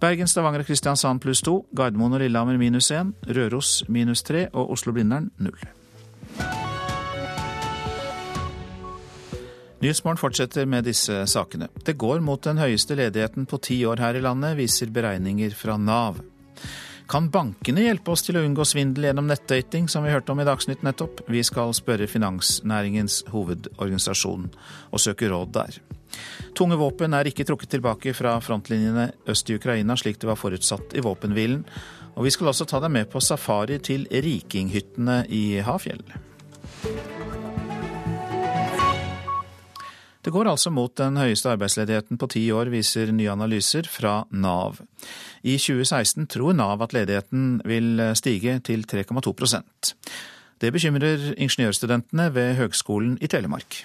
Bergen, Stavanger og Kristiansand pluss to, Gardermoen og Lillehammer minus én, Røros minus tre og Oslo-Blindern null. Nyhetsmorgen fortsetter med disse sakene. Det går mot den høyeste ledigheten på ti år her i landet, viser beregninger fra Nav. Kan bankene hjelpe oss til å unngå svindel gjennom nettdating, som vi hørte om i Dagsnytt nettopp? Vi skal spørre finansnæringens hovedorganisasjon og søke råd der. Tunge våpen er ikke trukket tilbake fra frontlinjene øst i Ukraina, slik det var forutsatt i våpenhvilen. Og vi skal også ta deg med på safari til rikinghyttene i Hafjell. Det går altså mot den høyeste arbeidsledigheten på ti år, viser nye analyser fra Nav. I 2016 tror Nav at ledigheten vil stige til 3,2% Det bekymrer ingeniørstudentene ved Høgskolen i Telemark.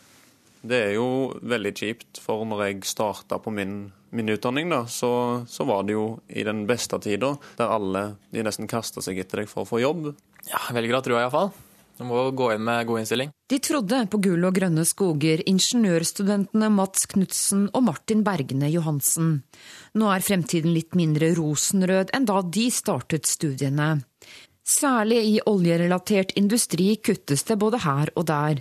Det er jo veldig kjipt, for når jeg starta på min, min utdanning, da, så, så, var det jo i den beste tida, der alle de nesten kasta seg etter deg for å få jobb. Ja, velger å tro iallfall. Du må gå inn med god innstilling. De trodde på gull og grønne skoger, ingeniørstudentene Mats Knutsen og Martin Bergene Johansen. Nå er fremtiden litt mindre rosenrød enn da de startet studiene. Særlig i oljerelatert industri kuttes det både her og der.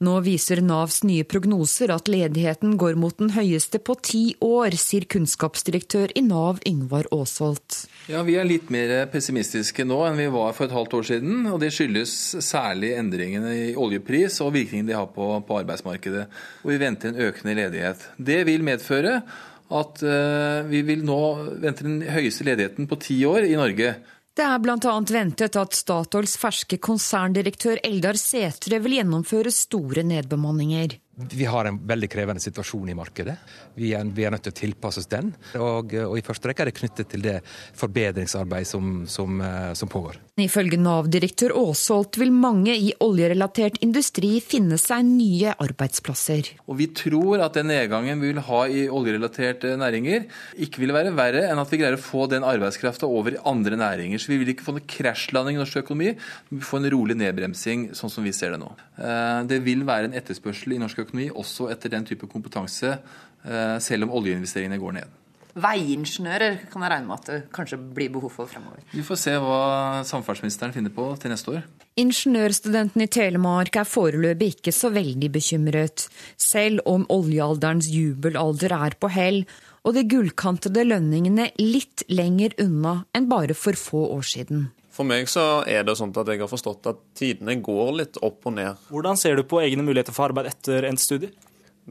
Nå viser Navs nye prognoser at ledigheten går mot den høyeste på ti år, sier kunnskapsdirektør i Nav Yngvar Aasholt. Ja, Vi er litt mer pessimistiske nå enn vi var for et halvt år siden. og Det skyldes særlig endringene i oljepris og virkningen de har på, på arbeidsmarkedet. Og vi venter en økende ledighet. Det vil medføre at uh, vi vil nå vente den høyeste ledigheten på ti år i Norge. Det er bl.a. ventet at Statoils ferske konserndirektør Eldar Sætre vil gjennomføre store nedbemanninger. Vi har en veldig krevende situasjon i markedet. Vi er, vi er nødt til å tilpasse oss den. Og, og i første rekke er det knyttet til det forbedringsarbeidet som, som, eh, som pågår. Ifølge Nav-direktør Aasholt vil mange i oljerelatert industri finne seg nye arbeidsplasser. Og Vi tror at den nedgangen vi vil ha i oljerelaterte næringer, ikke vil være verre enn at vi greier å få den arbeidskrafta over i andre næringer. Så Vi vil ikke få noen krasjlanding i norsk økonomi, vi får en rolig nedbremsing, sånn som vi ser det nå. Eh, det vil være en etterspørsel i norsk økonomi også etter den type kompetanse, eh, selv om oljeinvesteringene går ned. Veiingeniører kan jeg regne med at det kanskje blir behov for fremover. Vi får se hva samferdselsministeren finner på til neste år. Ingeniørstudenten i Telemark er foreløpig ikke så veldig bekymret, selv om oljealderens jubelalder er på hell og de gullkantede lønningene litt lenger unna enn bare for få år siden. For meg så er det sånn at jeg har forstått at tidene går litt opp og ned. Hvordan ser du på egne muligheter for arbeid etter endt studie?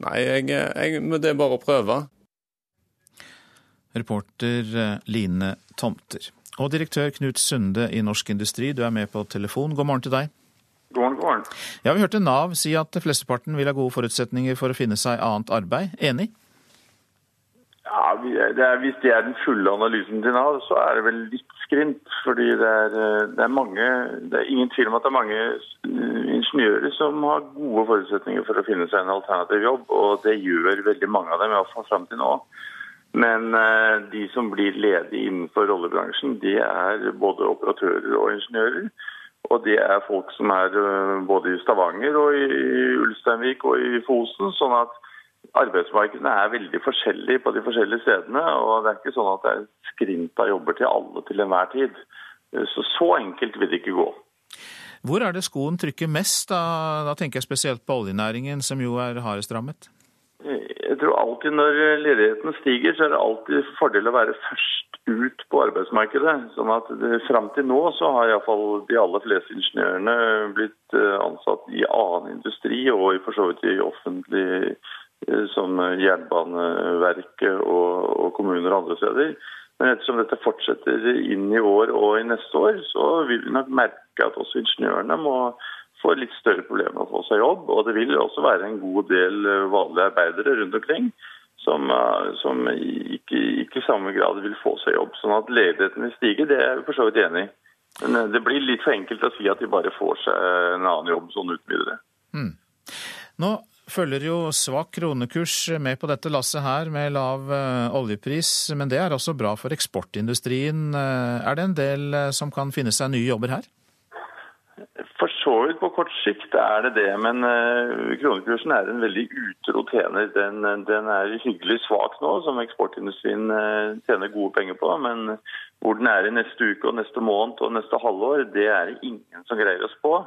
Nei, jeg, jeg, det er bare å prøve. Reporter eh, Line Tomter. Og direktør Knut Sunde i Norsk Industri, du er med på telefon. God morgen til deg. God morgen, god morgen. Ja, Vi hørte Nav si at flesteparten vil ha gode forutsetninger for å finne seg annet arbeid. Enig? Ja, det er, Hvis det er den fulle analysen til Nav, så er det vel litt skrint. fordi det er, eh, det er, mange, det er ingen tvil om at det er mange eh, ingeniører som har gode forutsetninger for å finne seg en alternativ jobb. Og det gjør veldig mange av dem, iallfall fram til nå. Men eh, de som blir ledige innenfor rollebransjen, de er både operatører og ingeniører. Og det er folk som er både i Stavanger og i Ulsteinvik og i Fosen. sånn at arbeidsmarkedene er veldig forskjellige på de forskjellige stedene. Og det er ikke sånn at det er skrint av jobber til alle til enhver tid. Så så enkelt vil det ikke gå. Hvor er det skoen trykker mest? Da, da tenker jeg spesielt på oljenæringen, som jo er hardest rammet. Jeg tror alltid når ledigheten stiger, så er det alltid fordel å være først ut på arbeidsmarkedet. Sånn at Fram til nå så har iallfall de aller fleste ingeniørene blitt eh, ansatt i annen industri og for så vidt i offentlig Eh, som Jernbaneverket og, og kommuner og andre steder. Men ettersom dette fortsetter inn i år og i neste år, så vil vi nok merke at også ingeniørene må få litt større problemer med å få seg jobb. Og det vil også være en god del eh, vanlige arbeidere rundt omkring som, eh, som ikke, ikke, i samme grad vil få seg jobb. Sånn at ledigheten vil stige, det er vi for så vidt enig i. Men det blir litt for enkelt å si at de bare får seg en annen jobb sånn uten videre. Mm. Nå følger jo svak kronekurs med på dette lasset her, med lav oljepris. Men det er også bra for eksportindustrien. Er det en del som kan finne seg nye jobber her? Så vidt på kort sikt er det det, men kronekursen er en veldig utro tjener. Den, den, er hyggelig svak nå, som eksportindustrien tjener gode penger på. Men hvor den er i neste uke og neste måned og neste halvår, det er det ingen som greier å spå.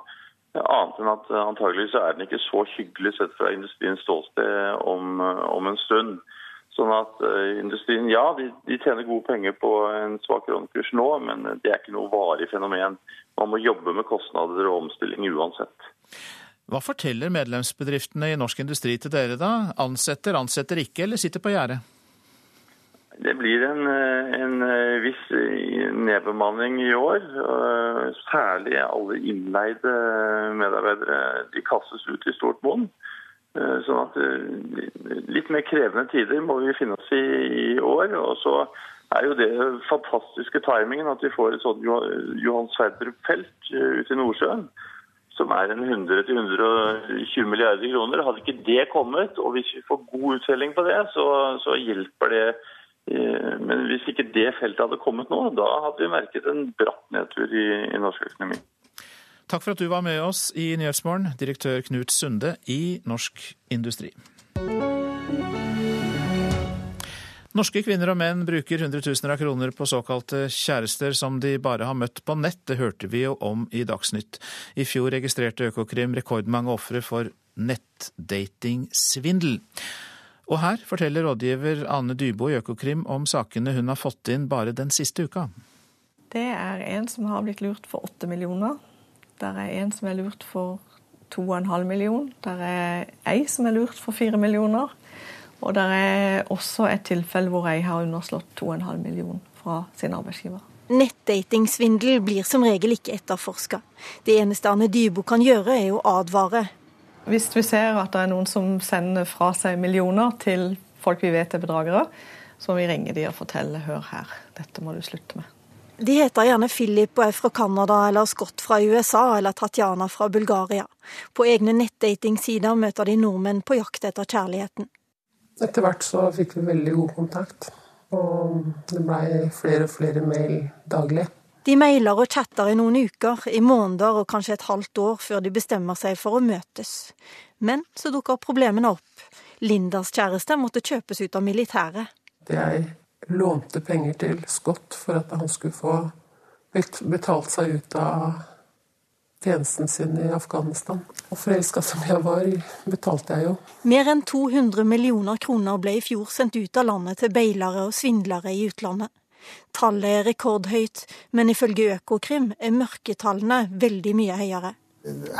Annet enn at antagelig så er den ikke så hyggelig sett fra industriens ståsted om, om en stund. Sånn at uh, Industrien ja, de, de, tjener gode penger på en svak kronekurs nå, men det er ikke noe varig fenomen. Man må jobbe med kostnader og omstilling uansett. Hva forteller medlemsbedriftene i norsk industri til dere, da? Ansetter, ansetter ikke, eller sitter på gjerdet? Det blir en, en, viss nedbemanning i år. Særlig alle innleide medarbeidere. De kastes ut i stort monn. Sånn at Litt mer krevende tider må vi finne oss i i år. Og så er jo det fantastiske timingen at vi får et sånt Johan Sverdrup-felt ute i Nordsjøen som er en 100-120 milliarder kroner. Hadde ikke det kommet, og hvis vi får god uttelling på det, så, så hjelper det. Eh, men hvis ikke det feltet hadde kommet nå, da hadde vi merket en bratt nedtur i, i norsk økonomi. Takk for at du var med oss i Nyhetsmorgen, direktør Knut Sunde i Norsk Industri. Norske kvinner og menn bruker hundretusener av kroner på såkalte kjærester som de bare har møtt på nett. Det hørte vi jo om i Dagsnytt. I fjor registrerte Økokrim rekordmange ofre for nettdatingsvindel. Og her forteller rådgiver Ane Dybo i Økokrim om sakene hun har fått inn bare den siste uka. Det er en som har blitt lurt for åtte millioner. Der er en som er lurt for to og en halv million. Der er ei som er lurt for fire millioner. Og der er også et tilfelle hvor jeg har underslått 2,5 millioner fra sin arbeidsgiver. Nettdatingsvindel blir som regel ikke etterforska. Det eneste Anne Dybo kan gjøre, er å advare. Hvis vi ser at det er noen som sender fra seg millioner til folk vi vet er bedragere, så må vi ringe de og fortelle hør her, dette må du slutte med. De heter gjerne Philip og er fra Canada eller Scott fra USA eller Tatjana fra Bulgaria. På egne nettdatingsider møter de nordmenn på jakt etter kjærligheten. Etter hvert så fikk vi veldig god kontakt, og det blei flere og flere mail daglig. De mailer og chatter i noen uker, i måneder og kanskje et halvt år før de bestemmer seg for å møtes. Men så dukker problemene opp. Lindas kjæreste måtte kjøpes ut av militæret. Jeg lånte penger til Scott for at han skulle få betalt seg ut av tjenesten sin i Afghanistan. Og forelska som jeg var, betalte jeg jo. Mer enn 200 millioner kroner ble i fjor sendt ut av landet til beilere og svindlere i utlandet. Tallet er rekordhøyt, men ifølge Økokrim er mørketallene veldig mye høyere.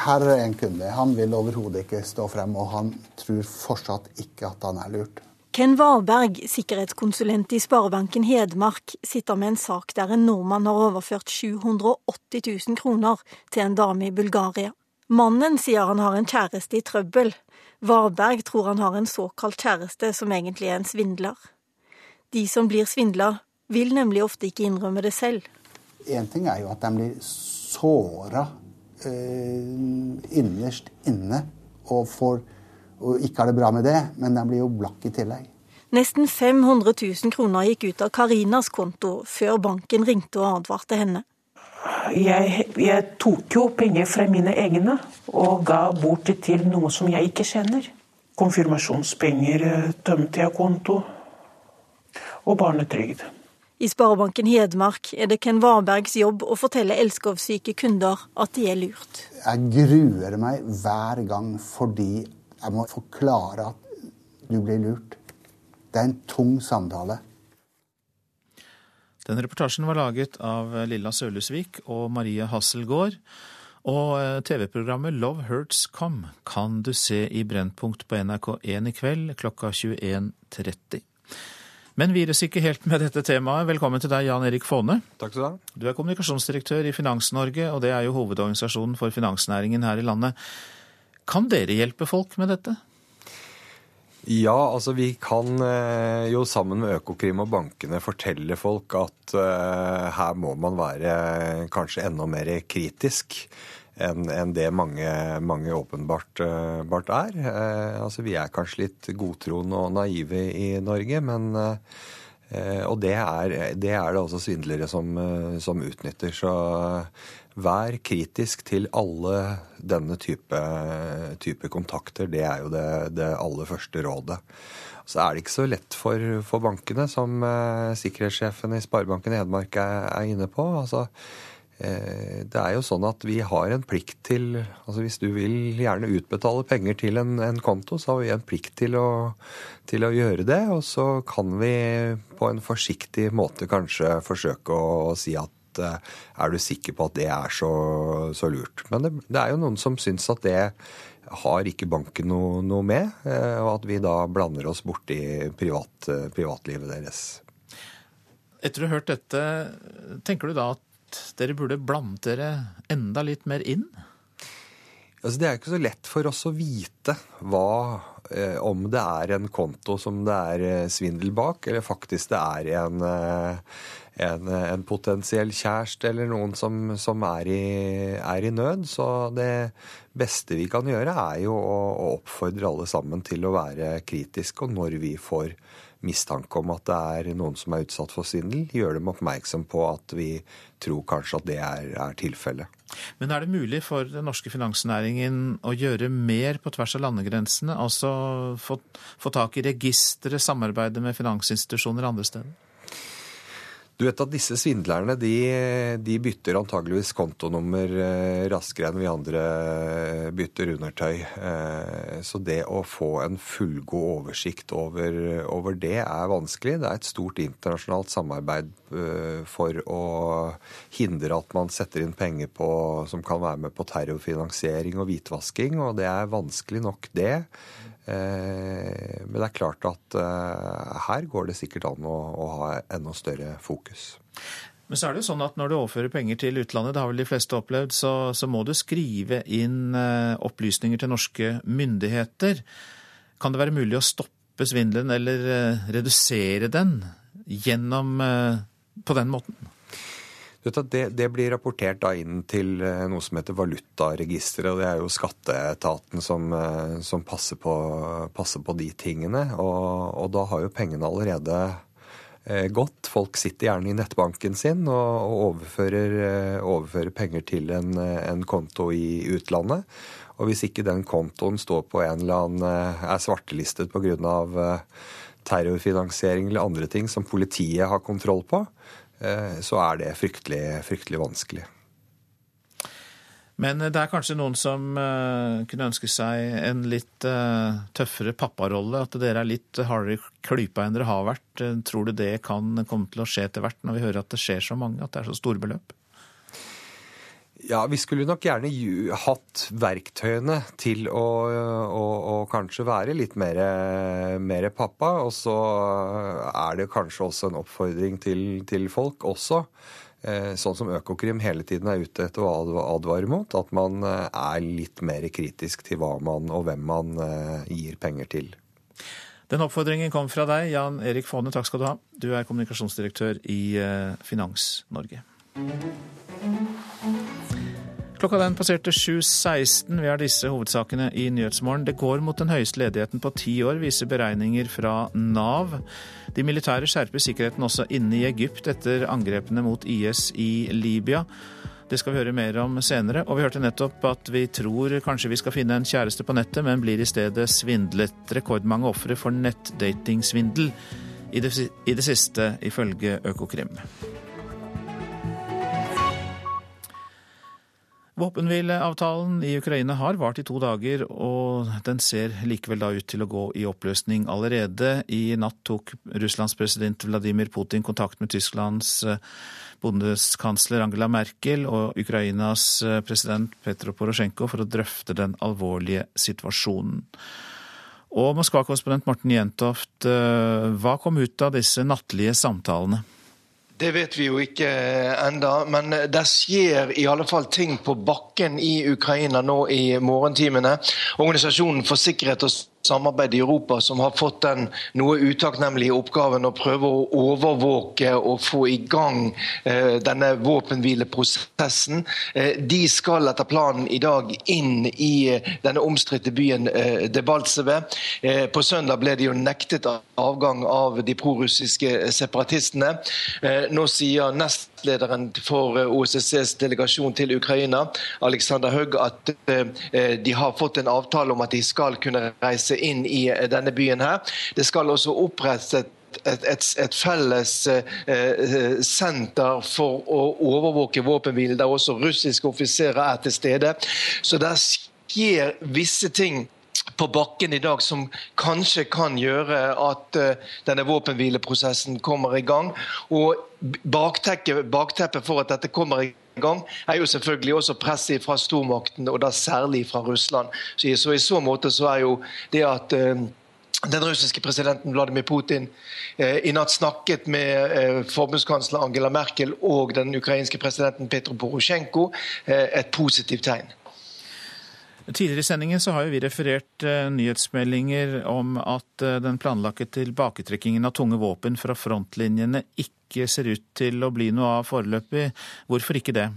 Her er en kunde. Han vil overhodet ikke stå frem, og han tror fortsatt ikke at han er lurt. Ken Varberg, sikkerhetskonsulent i Sparebanken Hedmark, sitter med en sak der en nordmann har overført 780 000 kroner til en dame i Bulgaria. Mannen sier han har en kjæreste i trøbbel. Varberg tror han har en såkalt kjæreste som egentlig er en svindler. De som blir svindla, vil nemlig ofte ikke innrømme det selv. Én ting er jo at de blir såra eh, innerst inne og får og ikke har det bra med det, men den blir jo blakk i tillegg. Nesten 500 000 kroner gikk ut av Karinas konto før banken ringte og advarte henne. Jeg, jeg, tok jo penger fra mine egne og ga bort til noe som jeg ikke kjenner. Konfirmasjonspenger eh, tømte jeg konto, og barnetrygd. I Sparebanken Hedmark er det Ken Varbergs jobb å fortelle elskovssyke kunder at de er lurt. Jeg gruer meg hver gang fordi jeg må forklare at du blir lurt. Det er en tung samtale. Den reportasjen var laget av Lilla Sølhusvik og Maria Hasselgaard. Og eh, TV-programmet Love Hurts Come kan du se i Brennpunkt på NRK1 i kveld klokka 21.30. Men vi ikke helt med dette temaet. Velkommen til deg, Jan Erik Faane. Takk skal Du ha. Du er kommunikasjonsdirektør i Finans-Norge, og det er jo hovedorganisasjonen for finansnæringen her i landet. Kan dere hjelpe folk med dette? Ja, altså vi kan eh, jo sammen med Økokrim og bankene fortelle folk at uh, her må man være kanskje enda mer kritisk enn det mange, mange åpenbart er. Altså vi er kanskje litt godtroende og naive i Norge, men og det er, det er, det også svindlere som, som utnytter. Så Vær kritisk til alle denne type, type kontakter. Det er jo det, det, aller første rådet. Så er det ikke så lett for, for bankene, som eh, sikkerhetssjefen i Sparebanken Hedmark er, er inne på. Altså, Eh, det er jo sånn at vi har en plikt til altså Hvis du vil gjerne utbetale penger til en, en konto, så har vi en plikt til å, til å, gjøre det. Og så kan vi på en forsiktig måte kanskje forsøke å, å si at eh, er du sikker på at det er så, så lurt? Men det, det, er jo noen som syns at det har ikke banken noe, noe, med, eh, og at vi da blander oss borti privat, privatlivet deres. Etter å ha hørt dette, tenker du da at dere burde blande dere enda litt mer inn? Altså, det er ikke så lett for oss å vite hva, eh, om det er en konto som det er eh, svindel bak, eller faktisk det er en, eh, en, en potensiell kjæreste eller noen som, som er, i, er, i, nød. Så det beste vi kan gjøre, er jo å, å oppfordre alle sammen til å være kritiske. Og når vi får mistanke om at det er noen som er utsatt for svindel, gjør dem oppmerksom på at vi tror kanskje at det er, er tilfellet. Men er det mulig for den norske finansnæringen å gjøre mer på tvers av landegrensene? Altså få, få tak i registre, samarbeide med finansinstitusjoner andre steder? Du vet at disse svindlerne de, de bytter antageligvis kontonummer eh, raskere enn vi andre eh, bytter undertøy. Eh, så det å få en fullgod oversikt over, over, det er vanskelig. Det er et stort internasjonalt samarbeid for å hindre at man setter inn penger på, som kan være med på terrorfinansiering og hvitvasking, og det er vanskelig nok, det. Eh, men det er klart at eh, her går det sikkert an å, å ha enda større fokus. Men så er det jo sånn at når du overfører penger til utlandet, det har vel de fleste opplevd, så, så må du skrive inn eh, opplysninger til norske myndigheter. Kan det være mulig å stoppe svindelen eller redusere den gjennom på den måten? Det, det, blir rapportert da inn til eh, noe som heter valutaregisteret. og Det er jo skatteetaten som, eh, som passer, på, passer, på, de tingene. Og, og, da har jo pengene allerede eh, gått. Folk sitter gjerne i nettbanken sin og, og overfører, overfører, penger til en, en, konto i utlandet. Og hvis ikke den kontoen står på en eller annen er svartelistet pga. terrorfinansiering eller andre ting som politiet har kontroll på, så er det fryktelig, fryktelig vanskelig. Men det er kanskje noen som uh, kunne ønske seg en litt tøffere papparolle? At dere er litt hardere klypa enn dere har vært? Tror du det kan komme til å skje etter hvert, når vi hører at det skjer så mange, at det er så store beløp? Ja, vi skulle nok gjerne hatt verktøyene til å, å, å kanskje være litt mer, mer, pappa. Og så er det kanskje også en oppfordring til, til folk også. Eh, sånn som Økokrim hele tiden er ute etter å advare mot. At man eh, er litt mer kritisk til hva man og hvem man eh, gir penger til. Den oppfordringen kom fra deg, Jan Erik Faane. Takk skal du ha. Du er kommunikasjonsdirektør i Finans-Norge. Klokka den passerte 7.16. Vi har disse hovedsakene i Nyhetsmorgen. Det går mot den høyeste ledigheten på ti år, viser beregninger fra Nav. De militære skjerper sikkerheten også inne i Egypt etter angrepene mot IS i Libya. Det skal vi høre mer om senere. Og vi hørte nettopp at vi tror kanskje vi skal finne en kjæreste på nettet, men blir i stedet svindlet. Rekordmange ofre for nettdatingsvindel i det, i det siste, ifølge Økokrim. Våpenhvileavtalen i Ukraina har vart i to dager, og den ser likevel da ut til å gå i oppløsning allerede. I natt tok Russlands president Vladimir Putin kontakt med Tysklands eh, bondeskansler Angela Merkel og Ukrainas eh, president Petro Porosjenko for å drøfte den alvorlige situasjonen. Og Moskva-korrespondent Morten Jentoft, eh, hva kom ut av disse nattlige samtalene? Det vet vi jo ikke enda, men det skjer i alle fall ting på bakken i Ukraina nå i morgentimene. Organisasjonen for sikkerhet og samarbeid i Europa som har fått den noe utakknemlige oppgaven å prøve å overvåke og få i gang eh, denne våpenhvileprosessen. Eh, de skal etter planen i dag inn i eh, denne omstridte byen eh, Debaltseve. Eh, på søndag ble de jo nektet avgang av de prorussiske separatistene. Eh, nå sier nestlederen for OSSEs delegasjon til Ukraina, Alexander Haug, at de har fått en avtale om at de skal kunne reise inn i denne byen. her. Det skal også opprettes et, et, et felles eh, senter for å overvåke våpenhvilen, der også russiske offiserer er til stede. Så der skjer visse ting på bakken i dag som kanskje kan gjøre at uh, denne våpenhvileprosessen kommer i gang. Og bakteppet for at dette kommer i gang, er jo selvfølgelig også presset fra stormakten, og da særlig fra Russland. Så, i så måte så er jo det at uh, den russiske presidenten Vladimir Putin eh, i natt snakket med eh, forbundskansler Angela Merkel og den ukrainske presidenten Petro Porosjenko, eh, et positivt tegn. Tidligere i sendingen så har vi referert uh, nyhetsmeldinger om at uh, den planlagte tilbaketrekkingen av tunge våpen fra frontlinjene ikke ser ut til å bli noe av foreløpig. Hvorfor ikke det?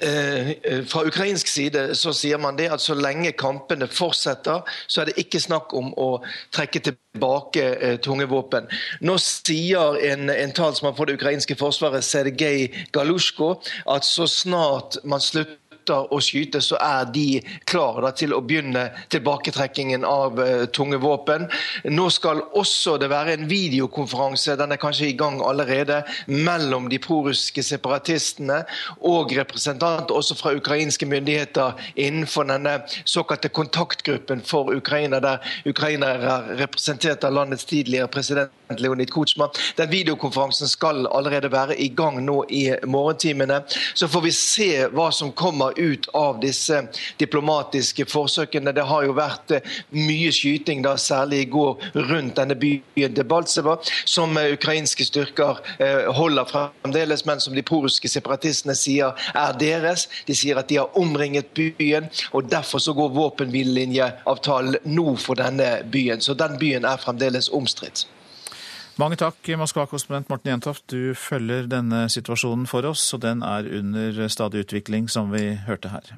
Eh, fra ukrainsk side så sier man det at så lenge kampene fortsetter, så er det ikke snakk om å trekke tilbake eh, tunge våpen. Nå sier en, en talsmann for det ukrainske forsvaret, Sergej Galusjko, at så snart man slutter slutter å skyte, så er de klare til å begynne tilbaketrekkingen av uh, tunge våpen. Nå skal også det være en videokonferanse, den er kanskje i gang allerede, mellom de prorussiske separatistene og representanter også fra ukrainske myndigheter innenfor denne såkalte kontaktgruppen for Ukraina, der Ukraina er representert av landets tidligere president Leonid Kutsma. Den videokonferansen skal allerede være i gang nå i morgentimene. Så får vi se hva som kommer ut av disse diplomatiske forsøkene. Det har jo vært eh, mye skyting, da, særlig i går, rundt denne byen Debaltseva, som eh, ukrainske styrker eh, holder fremdeles, men som de prorussiske separatistene sier er deres. De sier at de har omringet byen, og derfor så går våpenhvilelinjeavtalen nå for denne byen. Så den byen er fremdeles omstridt. Mange takk, Moskva-korrespondent Morten Jentoft. Du følger denne situasjonen for oss, og den er under stadig utvikling, som vi hørte her.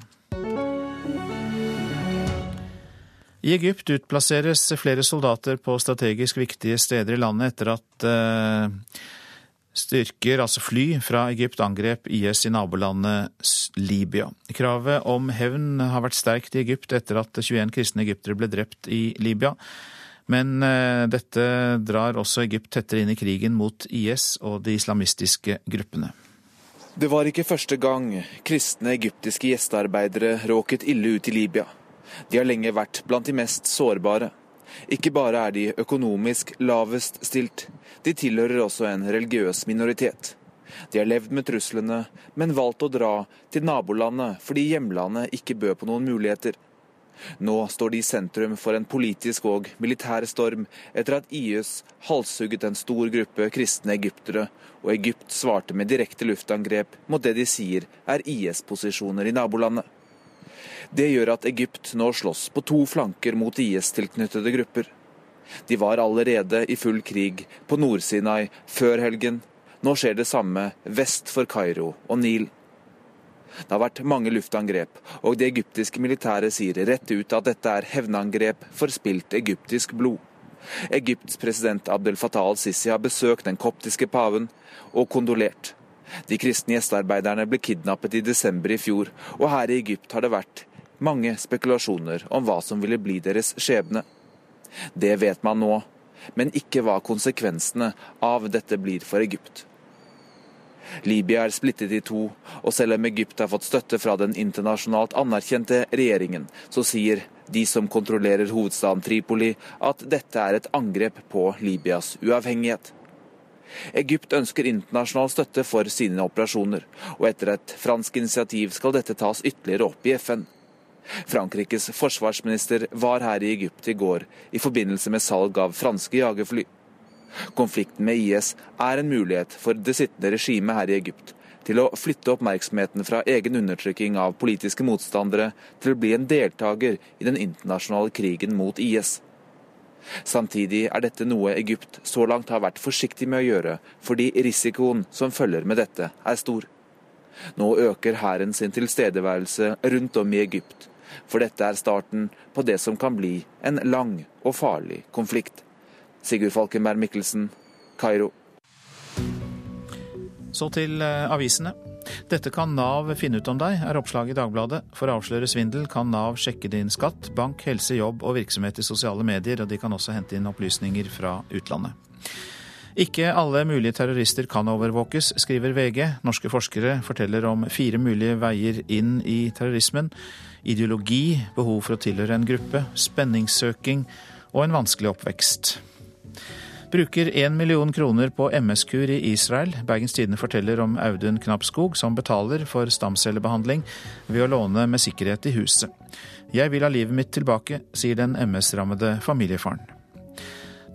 I Egypt utplasseres flere soldater på strategisk viktige steder i landet etter at uh, styrker, altså fly, fra Egypt angrep IS i nabolandet Libya. Kravet om hevn har vært sterkt i Egypt etter at 21 kristne egyptere ble drept i Libya. Men eh, dette drar også Egypt tettere inn i krigen mot IS og de islamistiske gruppene. Det var ikke første gang kristne egyptiske gjestearbeidere råket ille ut i Libya. De har lenge vært blant de mest sårbare. Ikke bare er de økonomisk lavest stilt, de tilhører også en religiøs minoritet. De har levd med truslene, men valgt å dra til nabolandet fordi hjemlandet ikke bød på noen muligheter. Nå står de i sentrum for en politisk og militær storm etter at IS halshugget en stor gruppe kristne egyptere, og Egypt svarte med direkte luftangrep mot det de sier er IS-posisjoner i nabolandet. Det gjør at Egypt nå slåss på to flanker mot IS-tilknyttede grupper. De var allerede i full krig på Nord-Sinai før helgen. Nå skjer det samme vest for Kairo og Nil. Det har vært mange luftangrep, og det egyptiske militæret sier rett ut at dette er hevnangrep for spilt egyptisk blod. Egypts president Abdel Fattah al-Sisi har besøkt den koptiske paven og kondolert. De kristne gjestearbeiderne ble kidnappet i desember i fjor, og her i Egypt har det vært mange spekulasjoner om hva som ville bli deres skjebne. Det vet man nå, men ikke hva konsekvensene av dette blir for Egypt. Libya er splittet i to, og selv om Egypt har fått støtte fra den internasjonalt anerkjente regjeringen, så sier de som kontrollerer hovedstaden Tripoli at dette er et angrep på Libyas uavhengighet. Egypt ønsker internasjonal støtte for sine operasjoner, og etter et fransk initiativ skal dette tas ytterligere opp i FN. Frankrikes forsvarsminister var her i Egypt i går i forbindelse med salg av franske jagerfly. Konflikten med IS er en mulighet for det sittende regimet her i Egypt til å flytte oppmerksomheten fra egen undertrykking av politiske motstandere til å bli en deltaker i den internasjonale krigen mot IS. Samtidig er dette noe Egypt så langt har vært forsiktig med å gjøre, fordi risikoen som følger med dette er stor. Nå øker hæren sin tilstedeværelse rundt om i Egypt, for dette er starten på det som kan bli en lang og farlig konflikt. Sigurd Falkenberg Mikkelsen, Kairo. Så til eh, avisene. Dette kan Nav finne ut om deg, er oppslaget i Dagbladet. For å avsløre svindel kan Nav sjekke din skatt, bank, helse, jobb og virksomhet i sosiale medier, og de kan også hente inn opplysninger fra utlandet. Ikke alle mulige terrorister kan overvåkes, skriver VG. Norske forskere forteller om fire mulige veier inn i terrorismen. Ideologi, behov for å tilhøre en gruppe, spenningssøking og en vanskelig oppvekst. Bruker én million kroner på MS-kur i Israel. Bergens Tidende forteller om Audun Knappskog, som betaler for stamcellebehandling ved å låne med sikkerhet i huset. Jeg vil ha livet mitt tilbake, sier den MS-rammede familiefaren.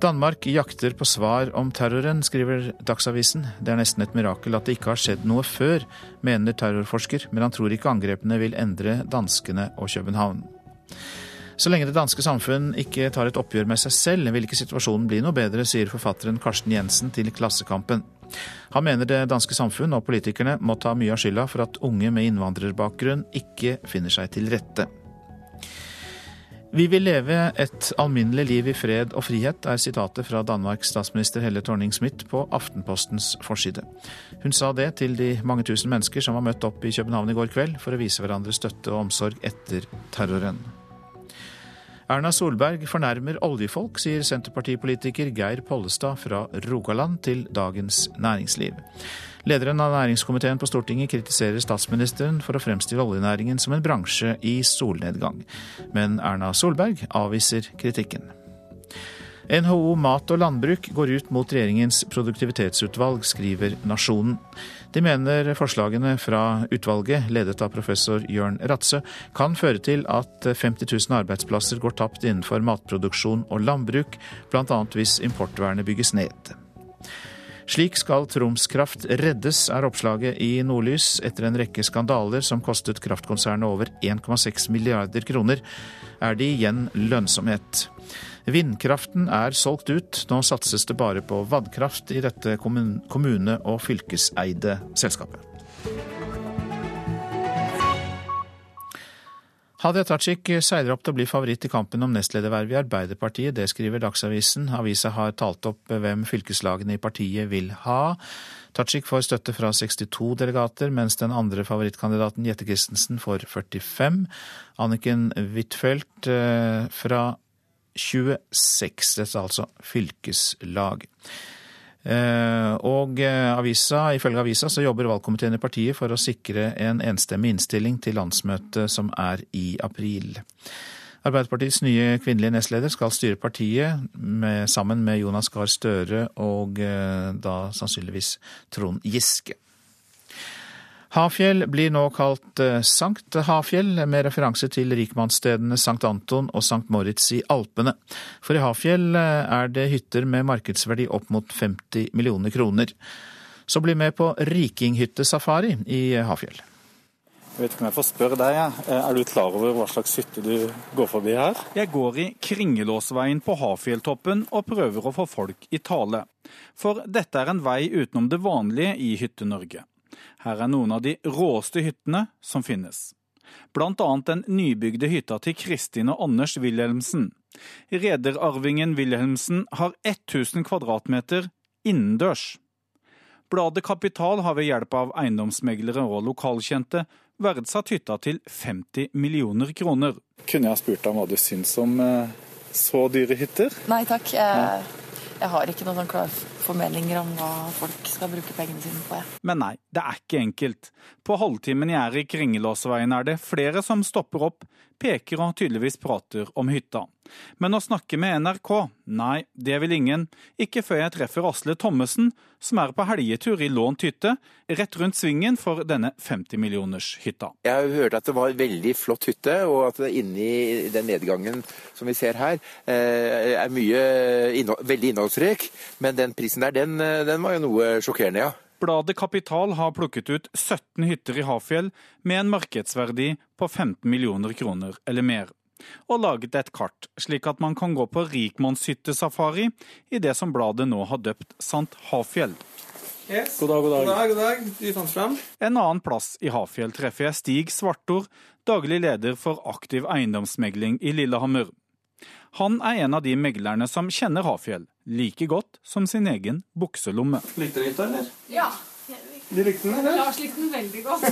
Danmark jakter på svar om terroren, skriver Dagsavisen. Det er nesten et mirakel at det ikke har skjedd noe før, mener terrorforsker, men han tror ikke angrepene vil endre danskene og København. Så lenge det danske samfunn ikke tar et oppgjør med seg selv, vil ikke situasjonen bli noe bedre, sier forfatteren Karsten Jensen til Klassekampen. Han mener det danske samfunn og politikerne må ta mye av skylda for at unge med innvandrerbakgrunn ikke finner seg til rette. Vi vil leve et alminnelig liv i fred og frihet, er sitatet fra Danmarks statsminister Helle Thorning-Smith på Aftenpostens forside. Hun sa det til de mange tusen mennesker som var møtt opp i København i går kveld for å vise hverandre støtte og omsorg etter terroren. Erna Solberg fornærmer oljefolk, sier senterpartipolitiker Geir Pollestad fra Rogaland til Dagens Næringsliv. Lederen av næringskomiteen på Stortinget kritiserer statsministeren for å fremstille oljenæringen som en bransje i solnedgang. Men Erna Solberg avviser kritikken. NHO Mat og Landbruk går ut mot regjeringens produktivitetsutvalg, skriver Nasjonen. De mener forslagene fra utvalget, ledet av professor Jørn Ratse, kan føre til at 50 000 arbeidsplasser går tapt innenfor matproduksjon og landbruk, bl.a. hvis importvernet bygges ned. Slik skal Troms Kraft reddes, er oppslaget i Nordlys. Etter en rekke skandaler som kostet kraftkonsernet over 1,6 milliarder kroner, er det igjen lønnsomhet. Vindkraften er solgt ut, nå satses det bare på vannkraft i dette kommune- og fylkeseide selskapet. Hadia Tajik seiler opp til å bli favoritt i kampen om nestledervervet i Arbeiderpartiet. Det skriver Dagsavisen. Avisa har talt opp hvem fylkeslagene i partiet vil ha. Tajik får støtte fra 62 delegater, mens den andre favorittkandidaten Jette Christensen får 45. Anniken Huitfeldt eh, fra 26. Dette altså fylkeslag. Eh, og eh, avisa, ifølge avisa så jobber valgkomiteen i partiet for å sikre en enstemmig innstilling til landsmøtet som er i april. Arbeiderpartiets nye kvinnelige nestleder skal styre partiet med, sammen med Jonas Gahr Støre og eh, da sannsynligvis Trond Giske. Hafjell blir nå kalt eh, Sankt Hafjell, med referanse til rikmannsstedene Sankt Anton og Sankt Moritz i Alpene. For i Hafjell eh, er det hytter med markedsverdi opp mot 50 millioner kroner. Så bli med på rikinghyttesafari i Hafjell. Jeg vet ikke om jeg får spørre deg, eh, er du klar over hva slags hytte du går forbi her? Jeg går i Kringelåsveien på Hafjelltoppen og prøver å få folk i tale. For dette er en vei utenom det vanlige i Hytte-Norge. Her er noen av de råeste hyttene som finnes. Blant annet den nybygde hytta til Kristin og Anders Wilhelmsen. Rederarvingen Wilhelmsen har 1000 kvadratmeter innendørs. Bladet Kapital har ved hjelp av eiendomsmeglere og lokalkjente verdsatt hytta til 50 millioner kroner. Kunne jeg spurt deg om hva du syns om eh, så dyre hytter? Nei takk, jeg, jeg har ikke noen sånn klar formeldinger om hva folk skal bruke pengene sine på. Jeg. Men nei, det er ikke enkelt. På halvtimen i Kringelåsveien er det flere som stopper opp, peker og tydeligvis prater om hytta. Men å snakke med NRK, nei, det vil ingen. Ikke før jeg treffer Asle Thommessen, som er på helgetur i lånt hytte, rett rundt svingen for denne 50-millioners-hytta. Jeg har hørt at det var en veldig flott hytte, og at det inni den nedgangen som vi ser her, eh, er mye veldig innholdsrik. Men den prisen der, den, eh, den var jo noe sjokkerende, ja. Bladet Kapital har plukket ut 17 hytter i Hafjell med en markedsverdi på 15 millioner kroner eller mer, og laget et kart, slik at man kan gå på rikmannshyttesafari i det som bladet nå har døpt Sant Hafjell. Yes. God dag, god dag. God dag, god dag. Du fant frem. En annen plass i Hafjell treffer jeg Stig Svartord, daglig leder for aktiv eiendomsmegling i Lillehammer. Han er en av de meglerne som kjenner Hafjell like godt som sin egen bukselomme. Likte du hytta, eller? Ja. De likte den, eller? Lars likte den veldig godt.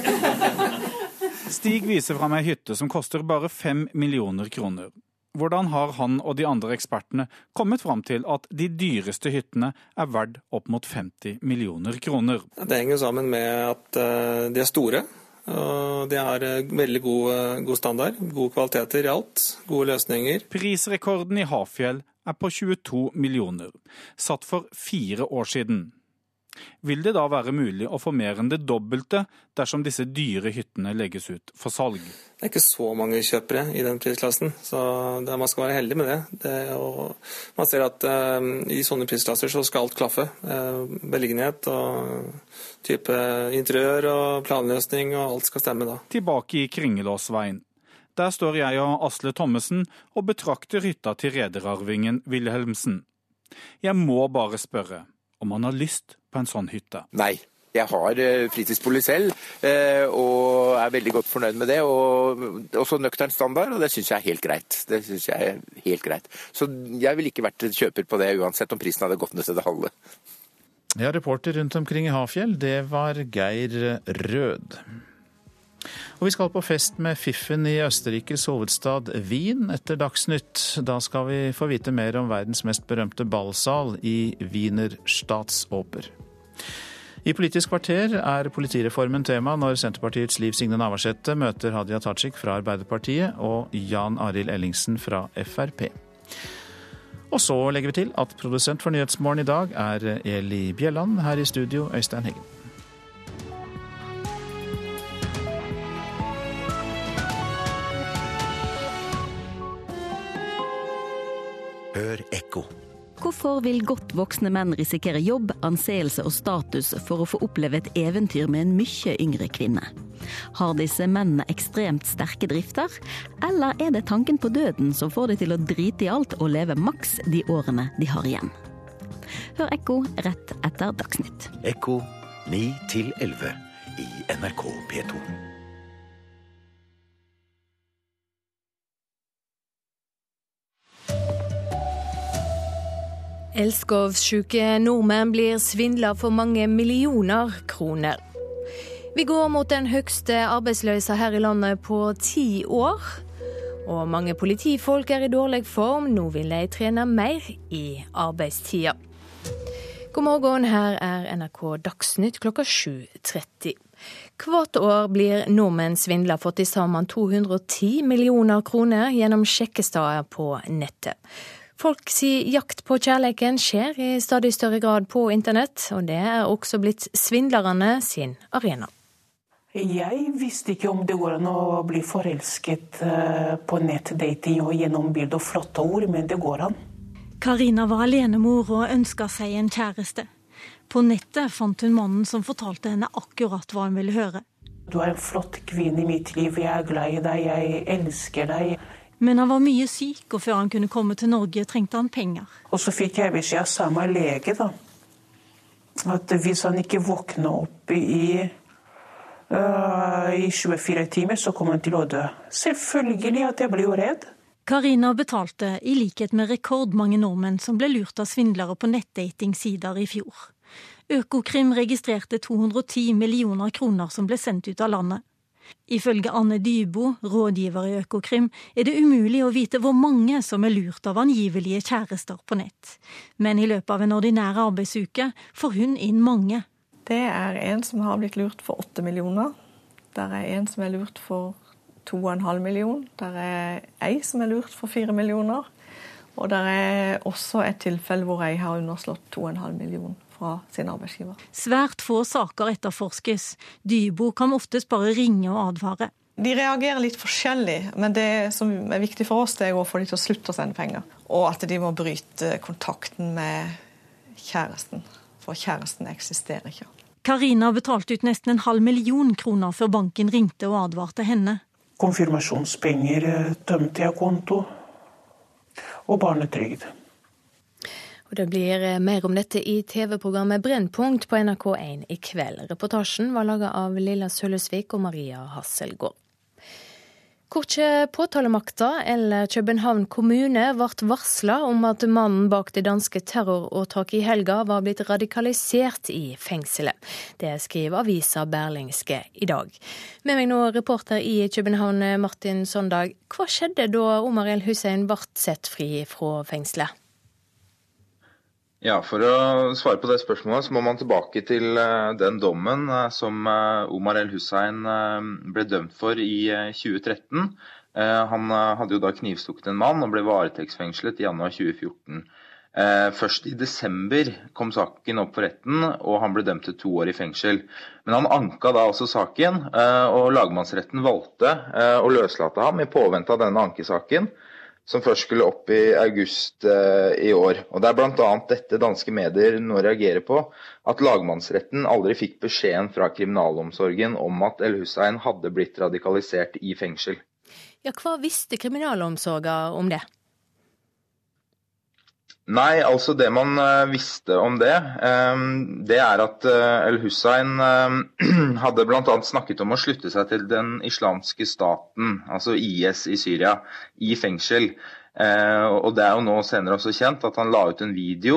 (laughs) Stig viser fram ei hytte som koster bare fem millioner kroner. Hvordan har han og de andre ekspertene kommet fram til at de dyreste hyttene er verdt opp mot 50 millioner kroner? Det henger sammen med at eh, de er store. Og de har eh, veldig god, eh, god standard, gode kvaliteter i alt, gode løsninger. Prisrekorden i Hafjell er på 22 millioner, satt for fire år siden. Vil det da være mulig å få mer enn det dobbelte dersom disse dyre hyttene legges ut for salg? Det er ikke så mange kjøpere i den prisklassen, så det, man skal være heldig med det. det man ser at uh, i sånne prisklasser så skal alt klaffe. Uh, beliggenhet og type interiør og planløsning og alt skal stemme da. Tilbake i Kringelåsveien. Der står jeg og Asle Thommessen og betrakter hytta til rederarvingen Wilhelmsen. Jeg må bare spørre om han har lyst på en sånn hytte? Nei. Jeg har eh, fritidsbolig selv, eh, og er veldig godt fornøyd med det. og Også nøktern standard, og det syns jeg er helt greit. Det synes jeg er helt greit. Så jeg ville ikke vært kjøper på det, uansett om prisen hadde gått ned til det halve. Ja, reporter rundt omkring i Hafjell, det var Geir Rød. Og vi skal på fest med Fiffen i Østerrikes hovedstad Wien etter Dagsnytt. Da skal vi få vite mer om verdens mest berømte ballsal i Wiener Statsoper. I Politisk kvarter er politireformen tema når Senterpartiets Liv Signe Navarsete møter Hadia Tajik fra Arbeiderpartiet og Jan Arild Ellingsen fra Frp. Og så legger vi til at produsent for Nyhetsmorgen i dag er Eli Bjelland. Her i studio, Øystein Heggen. Hør ekko. Hvorfor vil godt voksne menn risikere jobb, anseelse og status for å få oppleve et eventyr med en mye yngre kvinne? Har disse mennene ekstremt sterke drifter, eller er det tanken på døden som får de til å drite i alt og leve maks de årene de har igjen? Hør Ekko rett etter Dagsnytt. Ekko 9 11 i NRK P2. Elskovssjuke nordmenn blir svindla for mange millioner kroner. Vi går mot den høyeste arbeidsløysa her i landet på ti år. Og mange politifolk er i dårlig form. Nå vil de trene mer i arbeidstida. God morgen, her er NRK Dagsnytt klokka 7.30. Hvert år blir nordmenn svindla for til sammen 210 millioner kroner gjennom sjekkesteder på nettet. Folk si jakt på kjærleiken skjer i stadig større grad på internett, og det er også blitt svindlerne sin arena. Jeg visste ikke om det går an å bli forelsket eh, på nettdating og gjennom bilde og flotte ord, men det går an. Karina var alenemor og ønska seg en kjæreste. På nettet fant hun mannen som fortalte henne akkurat hva hun ville høre. Du er en flott kvinne i mitt liv, jeg er glad i deg, jeg elsker deg. Men han var mye syk, og før han kunne komme til Norge, trengte han penger. Og så fikk jeg beskjed av samme lege da, at hvis han ikke våkner opp i, uh, i 24 timer, så kommer han til å dø. Selvfølgelig at jeg ble jo redd. Karina betalte, i likhet med rekordmange nordmenn som ble lurt av svindlere på nettdatingsider i fjor. Økokrim registrerte 210 millioner kroner som ble sendt ut av landet. Ifølge Anne Dybo, rådgiver i Økokrim, er det umulig å vite hvor mange som er lurt av angivelige kjærester på nett. Men i løpet av en ordinær arbeidsuke får hun inn mange. Det er en som har blitt lurt for åtte millioner. Der er en som er lurt for to og en halv million. Der er ei som er lurt for fire millioner. Og der er også et tilfelle hvor ei har underslått to og en halv million fra sin arbeidsgiver. Svært få saker etterforskes. Dybo kan oftest bare ringe og advare. De reagerer litt forskjellig, men det som er viktig for oss, det er å få dem til å slutte å sende penger. Og at de må bryte kontakten med kjæresten, for kjæresten eksisterer ikke. Karina betalte ut nesten en halv million kroner før banken ringte og advarte henne. Konfirmasjonspenger eh, tømte jeg konto, og barnetrygd. Og Det blir eh, mer om dette i TV-programmet Brennpunkt på NRK1 i kveld. Reportasjen var laga av Lilla Sølvesvik og Maria Hasselgaard. Korkje påtalemakta eller København kommune ble varsla om at mannen bak det danske terroråtaket i helga var blitt radikalisert i fengselet. Det skriver avisa Berlingske i dag. Med meg nå reporter i København, Martin Sondag. Hva skjedde da Omar El Hussein ble sett fri fra fengselet? Ja, For å svare på det spørsmålet, så må man tilbake til eh, den dommen eh, som eh, Omar El Hussein ble dømt for i 2013. Han hadde jo da knivstukket en mann og ble varetektsfengslet i januar 2014. Først i desember kom saken opp for retten, og han ble dømt til to år i fengsel. Men han anka da også saken, og lagmannsretten valgte å løslate ham i påvente av denne ankesaken som først skulle opp i august eh, i år. Og Det er bl.a. dette danske medier nå reagerer på, at lagmannsretten aldri fikk beskjeden fra kriminalomsorgen om at El Hussein hadde blitt radikalisert i fengsel. Ja, Hva visste kriminalomsorgen om det? Nei, altså det man uh, visste om det, um, det er at uh, El Hussein uh, (clears throat) hadde bl.a. snakket om å slutte seg til den islamske staten, altså IS i Syria, i fengsel. og Det er jo nå senere også kjent at han la ut en video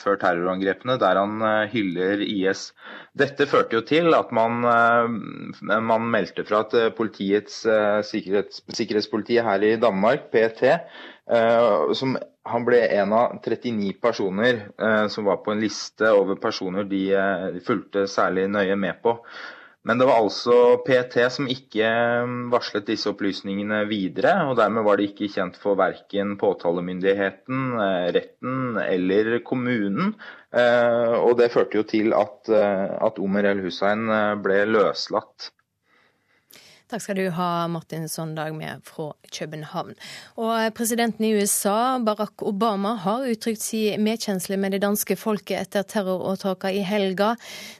før terrorangrepene der han hyller IS. Dette førte jo til at man, man meldte fra at politiets sikkerhets, sikkerhetspolitiet her i Danmark, PT, som han ble en av 39 personer eh, som var på en liste over personer de, eh, de fulgte særlig nøye med på. Men det var altså PT som ikke eh, varslet disse opplysningene videre, og dermed var det ikke kjent for verken påtalemyndigheten, eh, retten eller kommunen. Og det førte jo til at, at Omer El Hussein ble løslatt. Takk skal du ha, Martin Sondag med fra København. Og Presidenten i USA, Barack Obama, har uttrykt sin medkjensle med det danske folket etter terroråtakene i helga.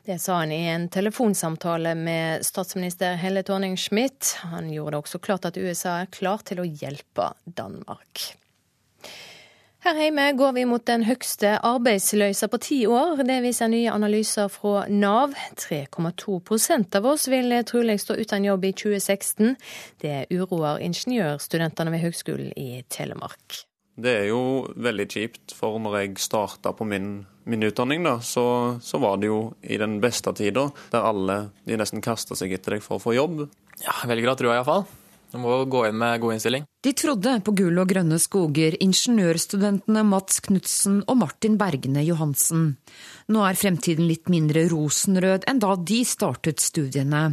Det sa han i en telefonsamtale med statsminister Helle Thorning-Schmidt. Han gjorde det også klart at USA er klar til å hjelpe Danmark. Her hjemme går vi mot den høgste arbeidsløysa på ti år. Det viser nye analyser fra Nav. 3,2% av oss vil trolig stå uten jobb i 2016. Det uroer ingeniørstudentene ved Høgskolen i Telemark. Det er jo veldig kjipt, for når jeg starta på min, min utdanning, da, så, så, var det jo i den beste tida, der alle de nesten kasta seg etter deg for å få jobb. Ja, velger å tro iallfall. Du må gå inn med god innstilling. De trodde på gull og grønne skoger, ingeniørstudentene Mats Knutsen og Martin Bergene Johansen. Nå er fremtiden litt mindre rosenrød enn da de startet studiene.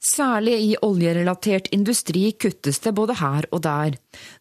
Særlig i oljerelatert industri kuttes det både her og der.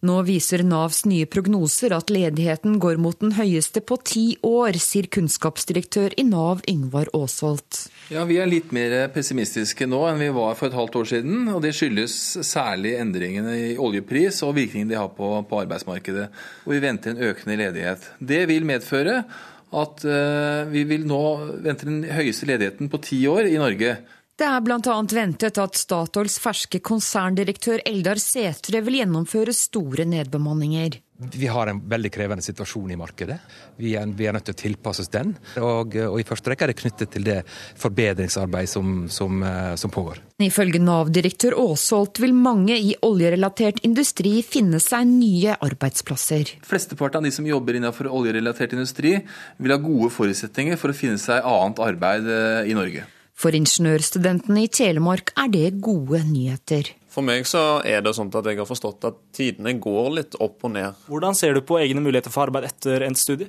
Nå viser Navs nye prognoser at ledigheten går mot den høyeste på ti år, sier kunnskapsdirektør i Nav Yngvar Aasholt. Ja, Vi er litt mer pessimistiske nå enn vi var for et halvt år siden. og Det skyldes særlig endringene i oljepris og virkningen de har på, på arbeidsmarkedet. Og vi venter en økende ledighet. Det vil medføre at uh, vi vil nå vente den høyeste ledigheten på ti år i Norge. Det er bl.a. ventet at Statoils ferske konserndirektør Eldar Sætre vil gjennomføre store nedbemanninger. Vi har en veldig krevende situasjon i markedet. Vi er, vi er nødt til å tilpasse oss den. Og, og, i første rekke er det knyttet til det forbedringsarbeidet som, som, eh, som pågår. Ifølge Nav-direktør Aasholt vil mange i oljerelatert industri finne seg nye arbeidsplasser. Flesteparten av de som jobber innenfor oljerelatert industri vil ha gode forutsetninger for å finne seg annet arbeid eh, i Norge. For ingeniørstudentene i Telemark er det gode nyheter. For meg så er det sånn at jeg har forstått at tidene går litt opp og ned. Hvordan ser du på egne muligheter for arbeid etter endt studie?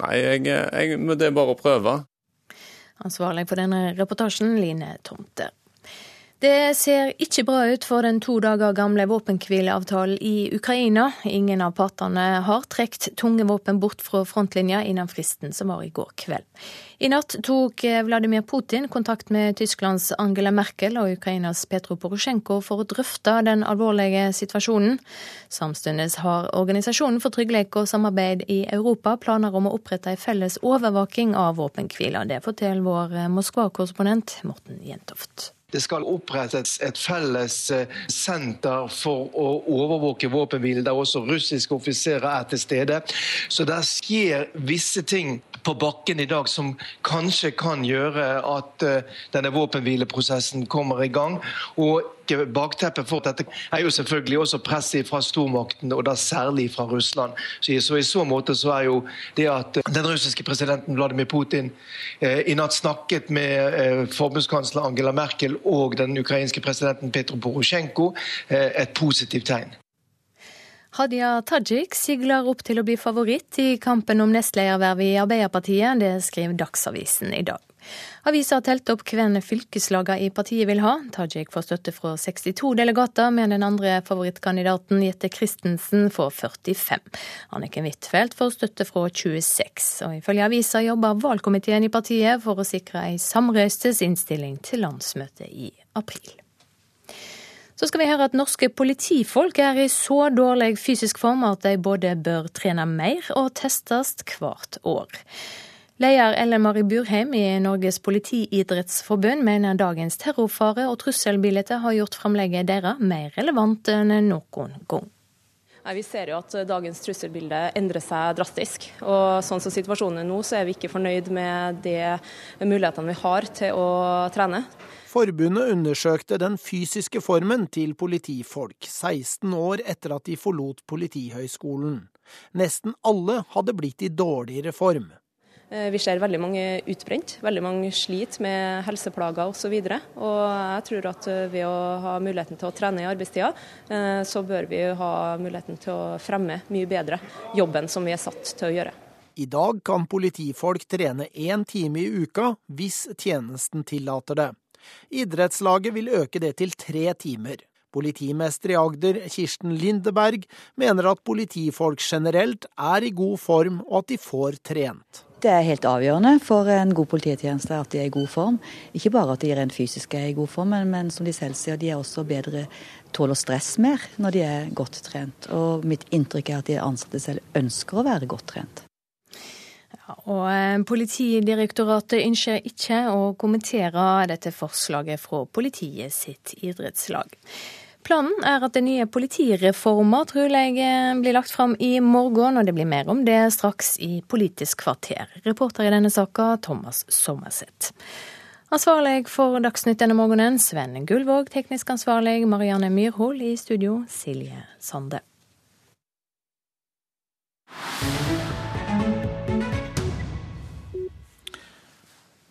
Nei, jeg, jeg, det er bare å prøve. Ansvarlig for denne reportasjen, Line Tomte. Det ser ikke bra ut for den to dager gamle våpenhvileavtalen i Ukraina. Ingen av partene har trukket tunge våpen bort fra frontlinja innen fristen som var i går kveld. I natt tok Vladimir Putin kontakt med Tysklands Angela Merkel og Ukrainas Petro Porosjenko for å drøfte den alvorlige situasjonen. Samtidig har Organisasjonen for trygghet og samarbeid i Europa planer om å opprette en felles overvåking av våpenhvila. Det forteller vår Moskva-korrespondent Morten Jentoft. Det skal opprettes et felles eh, senter for å overvåke våpenhvilen, der også russiske offiserer er til stede. Så det skjer visse ting på bakken i dag som kanskje kan gjøre at uh, denne våpenhvileprosessen kommer i gang. Og bakteppet for dette er jo selvfølgelig også presset fra stormakten, og da særlig fra Russland. Så, i så måte så er jo det at den russiske presidenten Vladimir Putin uh, i natt snakket med uh, forbundskansler Angela Merkel og den ukrainske presidenten Petro Porosjenko, et positivt tegn. Hadia Tajik sigler opp til å bli favoritt i kampen om nestledervervet i Arbeiderpartiet. Det skriver Dagsavisen i dag. Avisa har telt opp hvem fylkeslagene i partiet vil ha. Tajik får støtte fra 62 delegater, men den andre favorittkandidaten, Jette Christensen, får 45. Anniken Huitfeldt får støtte fra 26. Og ifølge avisa jobber valgkomiteen i partiet for å sikre ei samrøystes innstilling til landsmøtet i april. Så skal vi høre at norske politifolk er i så dårlig fysisk form at de både bør trene mer og testes hvert år. Leder Ellen Marie Burheim i Norges politiidrettsforbund mener dagens terrorfare og trusselbilde har gjort framlegget deres mer relevant enn noen gang. Vi ser jo at dagens trusselbilde endrer seg drastisk. og Sånn som situasjonen er nå, så er vi ikke fornøyd med de mulighetene vi har til å trene. Forbundet undersøkte den fysiske formen til politifolk 16 år etter at de forlot Politihøgskolen. Nesten alle hadde blitt i dårligere form. Eh, vi ser veldig mange utbrent, veldig mange sliter med helseplager osv. Og, og jeg tror at eh, ved å ha muligheten til å trene i arbeidstida, eh, så bør vi ha muligheten til å fremme mye bedre jobben som vi er satt til å gjøre. I dag kan politifolk trene én time i uka hvis tjenesten tillater det. Idrettslaget vil øke det til tre timer. Politimester i Agder, Kirsten Lindeberg, mener at politifolk generelt er i god form, og at de får trent. Det er helt avgjørende for en god polititjeneste at de er i god form. Ikke bare at de rent fysisk er i god form, men, men som de selv sier, de er også bedre tåler stress mer når de er godt trent. Og mitt inntrykk er at de ansatte selv ønsker å være godt trent. Og eh, Politidirektoratet ønsker ikke å kommentere dette forslaget fra politiet sitt idrettslag. Planen er at den nye politireforma trolig eh, blir lagt fram i morgen, og det blir mer om det straks i Politisk kvarter. Reporter i denne saka, Thomas Sommerseth. Ansvarlig for Dagsnytt denne morgenen, Sven Gullvåg. Teknisk ansvarlig, Marianne Myrhol. I studio, Silje Sande.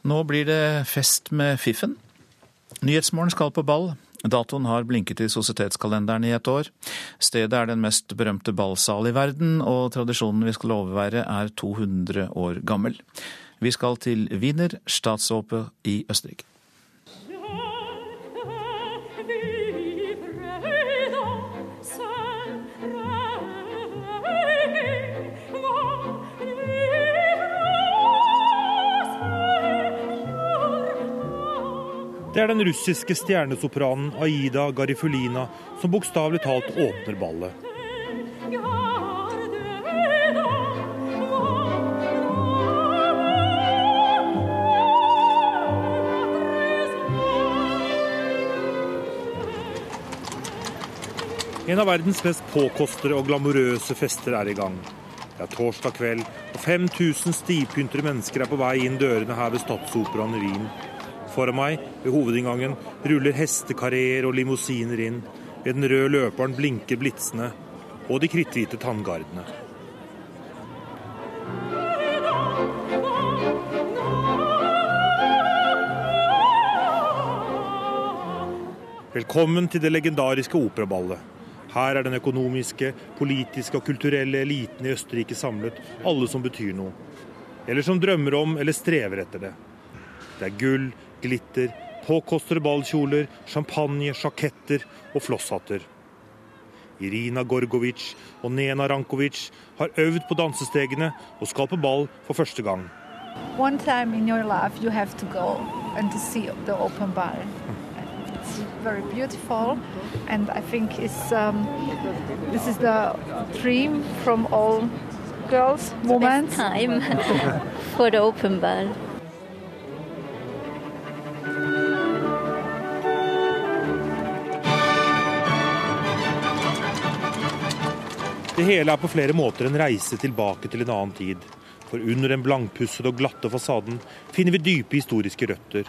Nå blir det fest med Fiffen. Nyhetsmorgen skal på ball. Datoen har blinket i sosietetskalenderen i et år. Stedet er den mest berømte ballsal i verden, og tradisjonen vi skal overvære er 200 år gammel. Vi skal til Wiener Staatsoper i Østerrike. Det er den russiske stjernesopranen Aida Garifulina som bokstavelig talt åpner ballet. En av verdens mest påkostede og glamorøse fester er i gang. Det er torsdag kveld, og 5000 stivpyntere mennesker er på vei inn dørene her ved Statsoperaen i Wien. Foran meg, ved hovedinngangen, ruller hestekareer og limousiner inn. Ved den røde løperen blinker blitsene og de kritthvite tanngardene. Velkommen til det legendariske operaballet. Her er den økonomiske, politiske og kulturelle eliten i Østerrike samlet, alle som betyr noe. Eller som drømmer om eller strever etter det. Det er gull, glitter, påkostede ballkjoler, champagne, sjaketter og flosshatter. Irina Gorgovic og Nena Rankovic har øvd på dansestegene og skal på ball for første gang. One time in your life you have to go and to see the open bar. It's very beautiful, and I think it's um, this is the dream from all girls, women. time (laughs) for the open bar. Det hele er på flere måter en reise tilbake til en annen tid. For under den blankpussede og glatte fasaden finner vi dype historiske røtter.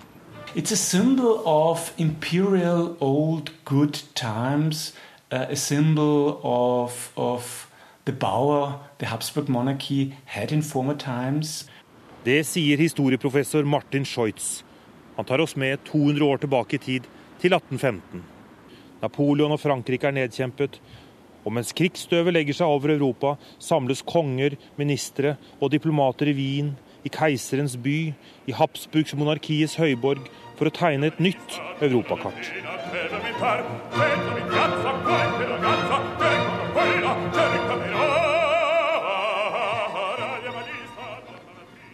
It's a symbol of imperial old good times, uh, a symbol of, of the power the Habsburg monarchy had in former times. Det sier historieprofessor Martin Scheutz. Han tar oss med 200 år tilbake i tid, til 1815. Napoleon og Frankrike er nedkjempet, og mens krigsstøvet legger seg over Europa, samles konger, ministre og diplomater i Wien, i keiserens by, i Habsburgs monarkiets høyborg, for å tegne et nytt europakart.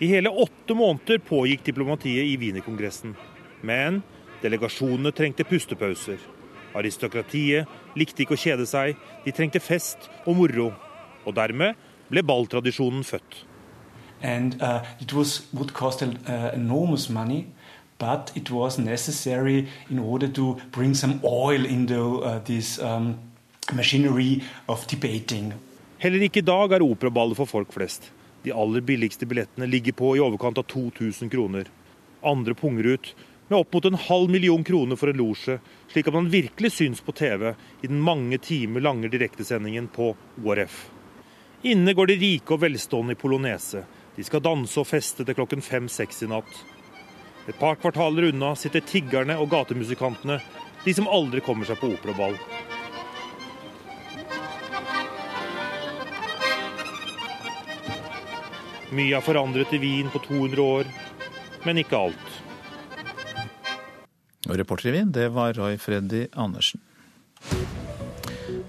I hele åtte måneder pågikk diplomatiet i Wienerkongressen. Men delegasjonene trengte pustepauser. Aristokratiet likte ikke å kjede seg, de trengte fest og moro. Og dermed ble balltradisjonen født. And uh, it was, would cost uh, enormous money, but it was necessary in order to bring some oil into uh, this um, machinery of debating. Heller ikke i dag er operaballet for folk flest. De aller billigste billettene ligger på i overkant av 2000 kroner. Andre punger ut med opp mot en halv million kroner for en losje, slik at man virkelig syns på TV i den mange timer lange direktesendingen på ORF. Inne går de rike og velstående i polonese. De skal danse og feste til klokken fem-seks i natt. Et par kvartaler unna sitter tiggerne og gatemusikantene, de som aldri kommer seg på operaball. Mye er forandret i Wien på 200 år, men ikke alt. Og reporter i Wien, det var Roy Freddy Andersen.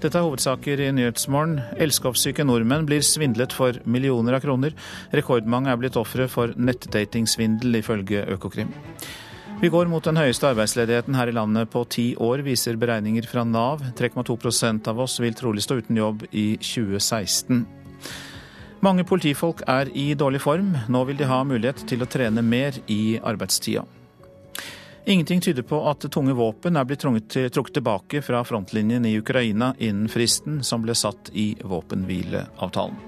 Dette er hovedsaker i Nyhetsmorgen. Elskovssyke nordmenn blir svindlet for millioner av kroner. Rekordmange er blitt ofre for nettdatingsvindel, ifølge Økokrim. Vi går mot den høyeste arbeidsledigheten her i landet på ti år, viser beregninger fra Nav. 3,2% av oss vil trolig stå uten jobb i 2016. Mange politifolk er i dårlig form. Nå vil de ha mulighet til å trene mer i arbeidstida. Ingenting tyder på at tunge våpen er blitt trukket tilbake fra frontlinjen i Ukraina innen fristen som ble satt i våpenhvileavtalen.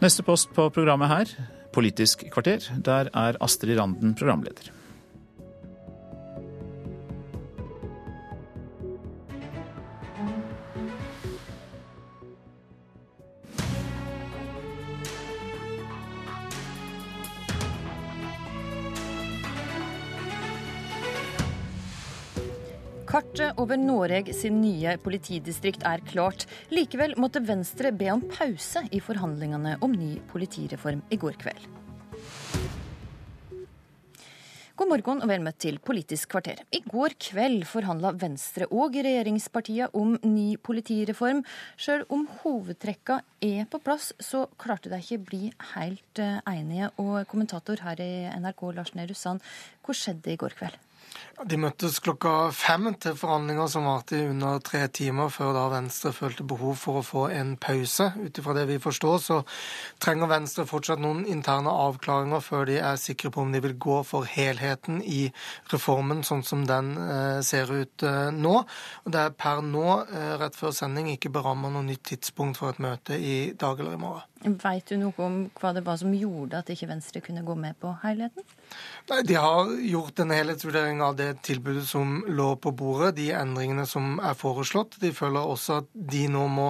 Neste post på programmet her, Politisk kvarter. Der er Astrid Randen programleder. Kartet over Noreg sin nye politidistrikt er klart. Likevel måtte Venstre be om pause i forhandlingene om ny politireform i går kveld. God morgen og vel møtt til Politisk kvarter. I går kveld forhandla Venstre og regjeringspartiene om ny politireform. Sjøl om hovedtrekka er på plass, så klarte de ikke bli helt eh, enige. Og kommentator her i NRK, Lars Nehru Sand, hva skjedde i går kveld? De møttes klokka fem til forhandlinger som varte i under tre timer, før da Venstre følte behov for å få en pause. Ut ifra det vi forstår, så trenger Venstre fortsatt noen interne avklaringer før de er sikre på om de vil gå for helheten i reformen sånn som den eh, ser ut eh, nå. Og det er per nå, eh, rett før sending, ikke beramma noe nytt tidspunkt for et møte i dag eller i morgen. Veit du noe om hva det var som gjorde at ikke Venstre kunne gå med på helheten? Nei, De har gjort en helhetsvurdering av det tilbudet som lå på bordet, de endringene som er foreslått. De føler også at de nå må,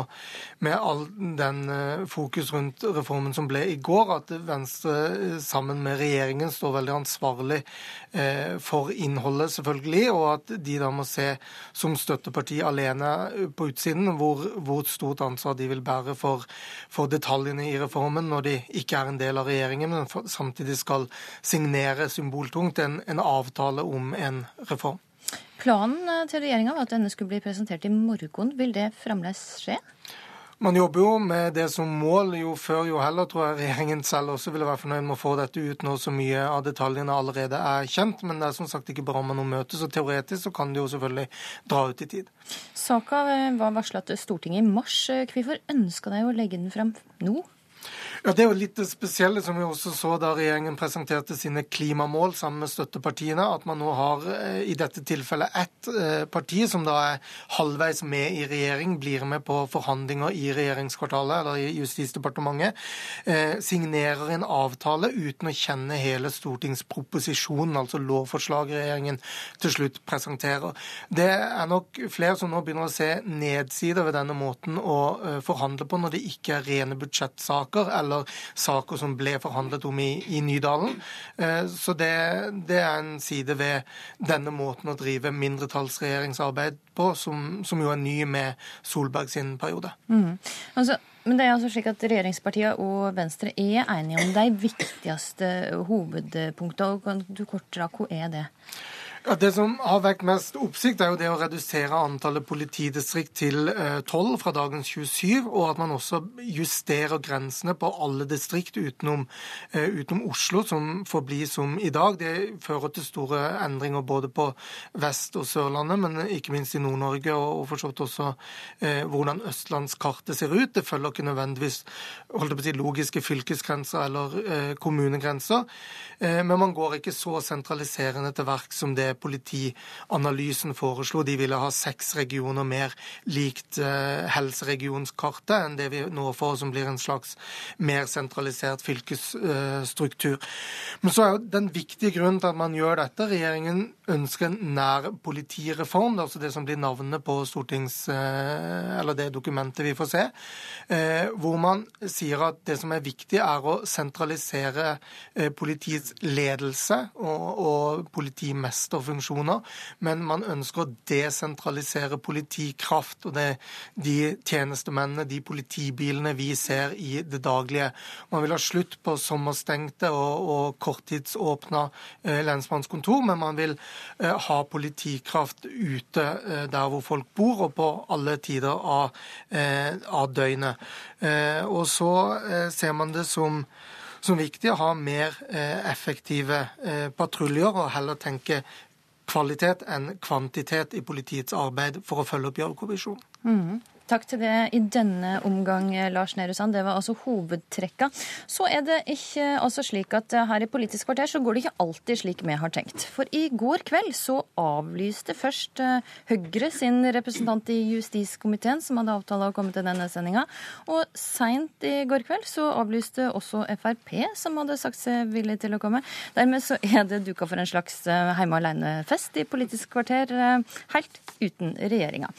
med all den eh, fokus rundt reformen som ble i går, at Venstre eh, sammen med regjeringen står veldig ansvarlig eh, for innholdet, selvfølgelig, og at de da må se som støtteparti alene på utsiden hvor, hvor stort ansvar de vil bære for, for detaljene i reformen når de ikke er en del av regjeringen, men samtidig skal signere symboltungt en, en avtale om en reform. Planen eh, til regjeringa var at denne skulle bli presentert i morgen. Vil det fremdeles skje? Man jobber jo med det som mål. Jo før, jo heller, tror jeg regjeringen selv også ville være fornøyd med å få dette ut når så mye av detaljene allerede er kjent. Men det er som sagt ikke bra med noe møte, så teoretisk så kan det jo selvfølgelig dra ut i tid. Saka var varsla til Stortinget i mars. Hvorfor ønska de å legge den frem nå? Ja, Det er jo litt det spesielle som vi også så da regjeringen presenterte sine klimamål sammen med støttepartiene, at man nå har eh, i dette tilfellet ett eh, parti som da er halvveis med i regjering, blir med på forhandlinger i regjeringskvartalet eller i Justisdepartementet, eh, signerer en avtale uten å kjenne hele stortingsproposisjonen, altså lovforslaget regjeringen til slutt presenterer. Det er nok flere som nå begynner å se nedsider ved denne måten å forhandle på når det ikke er rene budsjettsaker eller eller saker som ble forhandlet om i, i Nydalen. Eh, så det, det, er en side ved denne måten å drive mindretallsregjeringsarbeid på, som, som jo er ny med Solberg sin periode. Mm. Altså, men det er altså slik at Regjeringspartiene og Venstre er enige om de viktigste hovedpunktene. Kan du kort dra hva er det? Ja, Det som har vekt mest oppsikt, er jo det å redusere antallet politidistrikt til eh, tolv fra dagens 27, og at man også justerer grensene på alle distrikt utenom, uh, utenom Oslo, som får bli som i dag. Det fører til store endringer både på Vest- og Sørlandet, men ikke minst i Nord-Norge, og, for så vidt også uh, hvordan østlandskartet ser ut. Det følger ikke nødvendigvis si, logiske fylkesgrenser eller kommunegrenser, men man går ikke så sentraliserende til verk som det politianalysen foreslo. De ville ha seks regioner mer likt eh, helseregionskartet enn det vi nå får, som blir en slags mer sentralisert fylkesstruktur. Men så er jo den viktige grunnen til at man gjør dette Regjeringen ønsker en nær politireform, altså det som blir navnet på stortings... Eh, eller det dokumentet vi får se, eh, hvor man sier at det som er viktig, er å sentralisere politiets ledelse og, og politimester funksjoner, men man ønsker å desentralisere politikraft og det, de tjenestemennene, de politibilene vi ser i det daglige. Man vil ha slutt på sommerstengte og, og korttidsåpna eh, lensmannskontor, men man vil eh, ha politikraft ute eh, der hvor folk bor, og på alle tider av, eh, av døgnet. Eh, og så eh, ser man det som som viktig å ha mer effektive patruljer og heller tenke kvalitet enn kvantitet i politiets arbeid for å følge opp Gjørv-kommisjonen. Mm. Takk til det i denne omgang, Lars Nehru Sand. Det var altså hovedtrekka. Så er det ikke altså slik at her i Politisk kvarter så går det ikke alltid slik vi har tenkt. For i går kveld så avlyste først eh, Høyre sin representant i justiskomiteen, som hadde avtale å komme til denne sendinga. Og seint i går kveld så avlyste også Frp, som hadde sagt seg villig til å komme. Dermed så er det duka for en slags eh, heime aleine-fest i Politisk kvarter, eh, helt uten regjeringa.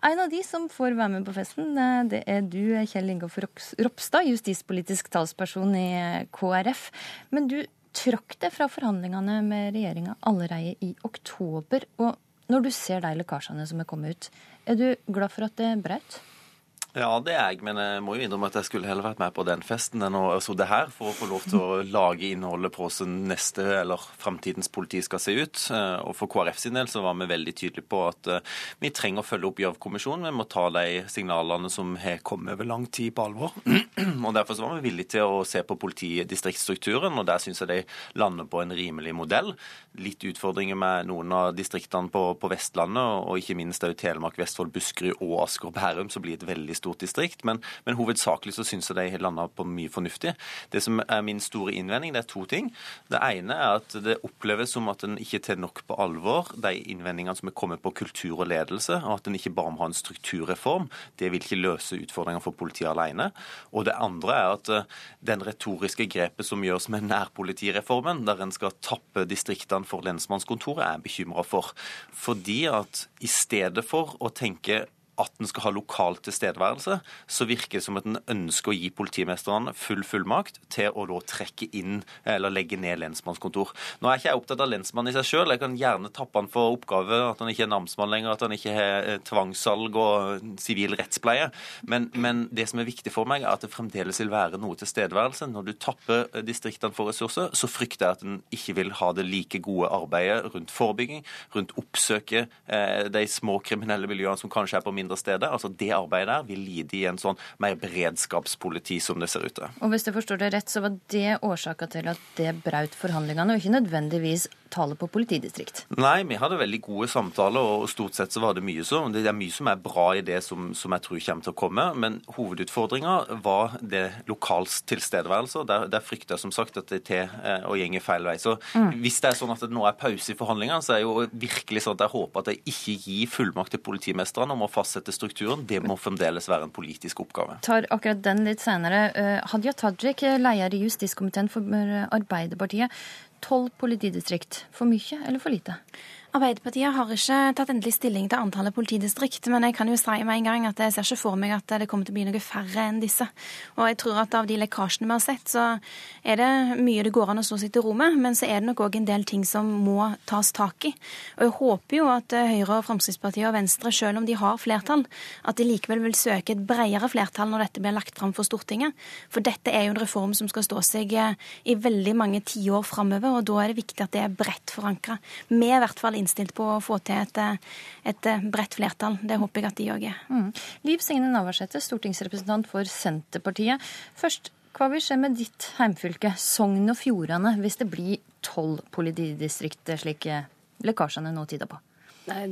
En av de som får være med på festen, eh, det er du, Kjell Ingolf Ropstad, justispolitisk talsperson i eh, KrF. Men du trakk deg fra forhandlingene med regjeringa allerede i oktober. Og når du ser de lekkasjene som er kommet ut, er du glad for at det brøt? Ja, det er jeg, men jeg må jo innrømme at jeg skulle heller vært med på den festen enn å det her for å få lov til å lage innholdet på hvordan neste eller framtidens politi skal se ut. Eh, og for KrF sin del så var vi veldig tydelige på at eh, vi trenger å følge opp Gjørv-kommisjonen. Vi må ta de signalene som har kommet over lang tid, på alvor. (clears throat) Og Derfor så var vi villige til å se på politidistriktsstrukturen, og der syns jeg de lander på en rimelig modell. Litt utfordringer med noen av distriktene på, på Vestlandet, og ikke minst òg Telemark, Vestfold, Buskerud og Asker og Bærum, som blir et veldig stort distrikt, men, men hovedsakelig så syns jeg de har landa på mye fornuftig. Det som er min store innvending, det er to ting. Det ene er at det oppleves som at en ikke tar nok på alvor de innvendingene som er kommet på kultur og ledelse, og at en ikke bare må ha en strukturreform. Det vil ikke løse utfordringer for politiet alene. Og det andre er at eh, den retoriske grepet som gjøres med nærpolitireformen, der en skal tappe distriktene for lensmannskontoret, er jeg bekymra for. Fordi at i stedet for å tenke at en skal ha lokal tilstedeværelse, så virker det som at en ønsker å gi politimesteren full fullmakt til å da trekke inn eller legge ned lensmannskontor. Nå er ikke jeg opptatt av lensmannen i seg sjøl. Jeg kan gjerne tappe han for oppgave, at han ikke er namsmann lenger, at han ikke har eh, tvangssalg og sivil rettspleie. Men, men, det som er viktig for meg, er at det fremdeles vil være noe tilstedeværelse. Når du tapper eh, distriktene for ressurser, så frykter jeg at en ikke vil ha det like gode arbeidet rundt forebygging, rundt oppsøke eh, de små kriminelle miljøene som kanskje er på mindre steder. Altså Det arbeidet der vil lide i en sånn mer beredskapspoliti som det ser ut til. Og hvis jeg forstår det rett, så var det årsaka til at det braut forhandlingene, og ikke nødvendigvis tallet på politidistrikt? Nei, vi hadde veldig gode samtaler, og stort sett så var det mye så. Det er mye som er bra i det som, som jeg tror kommer til å komme, men hovedutfordringa var det lokals tilstedeværelse. Der, der frykter jeg som sagt at det er til eh, å gjenge feil vei. Så mm. hvis det er sånn at det nå er pause i forhandlingene, så er jo virkelig sånn at jeg håper at jeg ikke gir fullmakt til politimestrene om å fastsette strukturen. Det må fremdeles være en politisk oppgave. Tar akkurat den litt senere. Eh, Hadia Tajik, leder i justiskomiteen for Arbeiderpartiet. Tolv politidistrikt. For mye eller for lite? Arbeiderpartiet har ikke tatt endelig stilling til antallet politidistrikt, men jeg kan jo si med en gang at jeg ser ikke for meg at det kommer til å bli noe færre enn disse. Og jeg tror at av de lekkasjene vi har sett, så er det mye det går an å slå seg til ro med, men så er det nok òg en del ting som må tas tak i. Og jeg håper jo at Høyre og Fremskrittspartiet og Venstre, selv om de har flertall, at de likevel vil søke et bredere flertall når dette blir lagt fram for Stortinget. For dette er jo en reform som skal stå seg i veldig mange tiår framover, og da er det viktig at det er bredt forankra. Vi er i hvert fall innstilt på å få til et, et bredt flertall. Det håper jeg at de òg er. Mm. Liv Signe Navarsete, stortingsrepresentant for Senterpartiet. Først, hva vil skje med ditt heimfylke, Sogn og Fjordane, hvis det blir tolv politidistrikt, slik lekkasjene nå tyder på? Nei,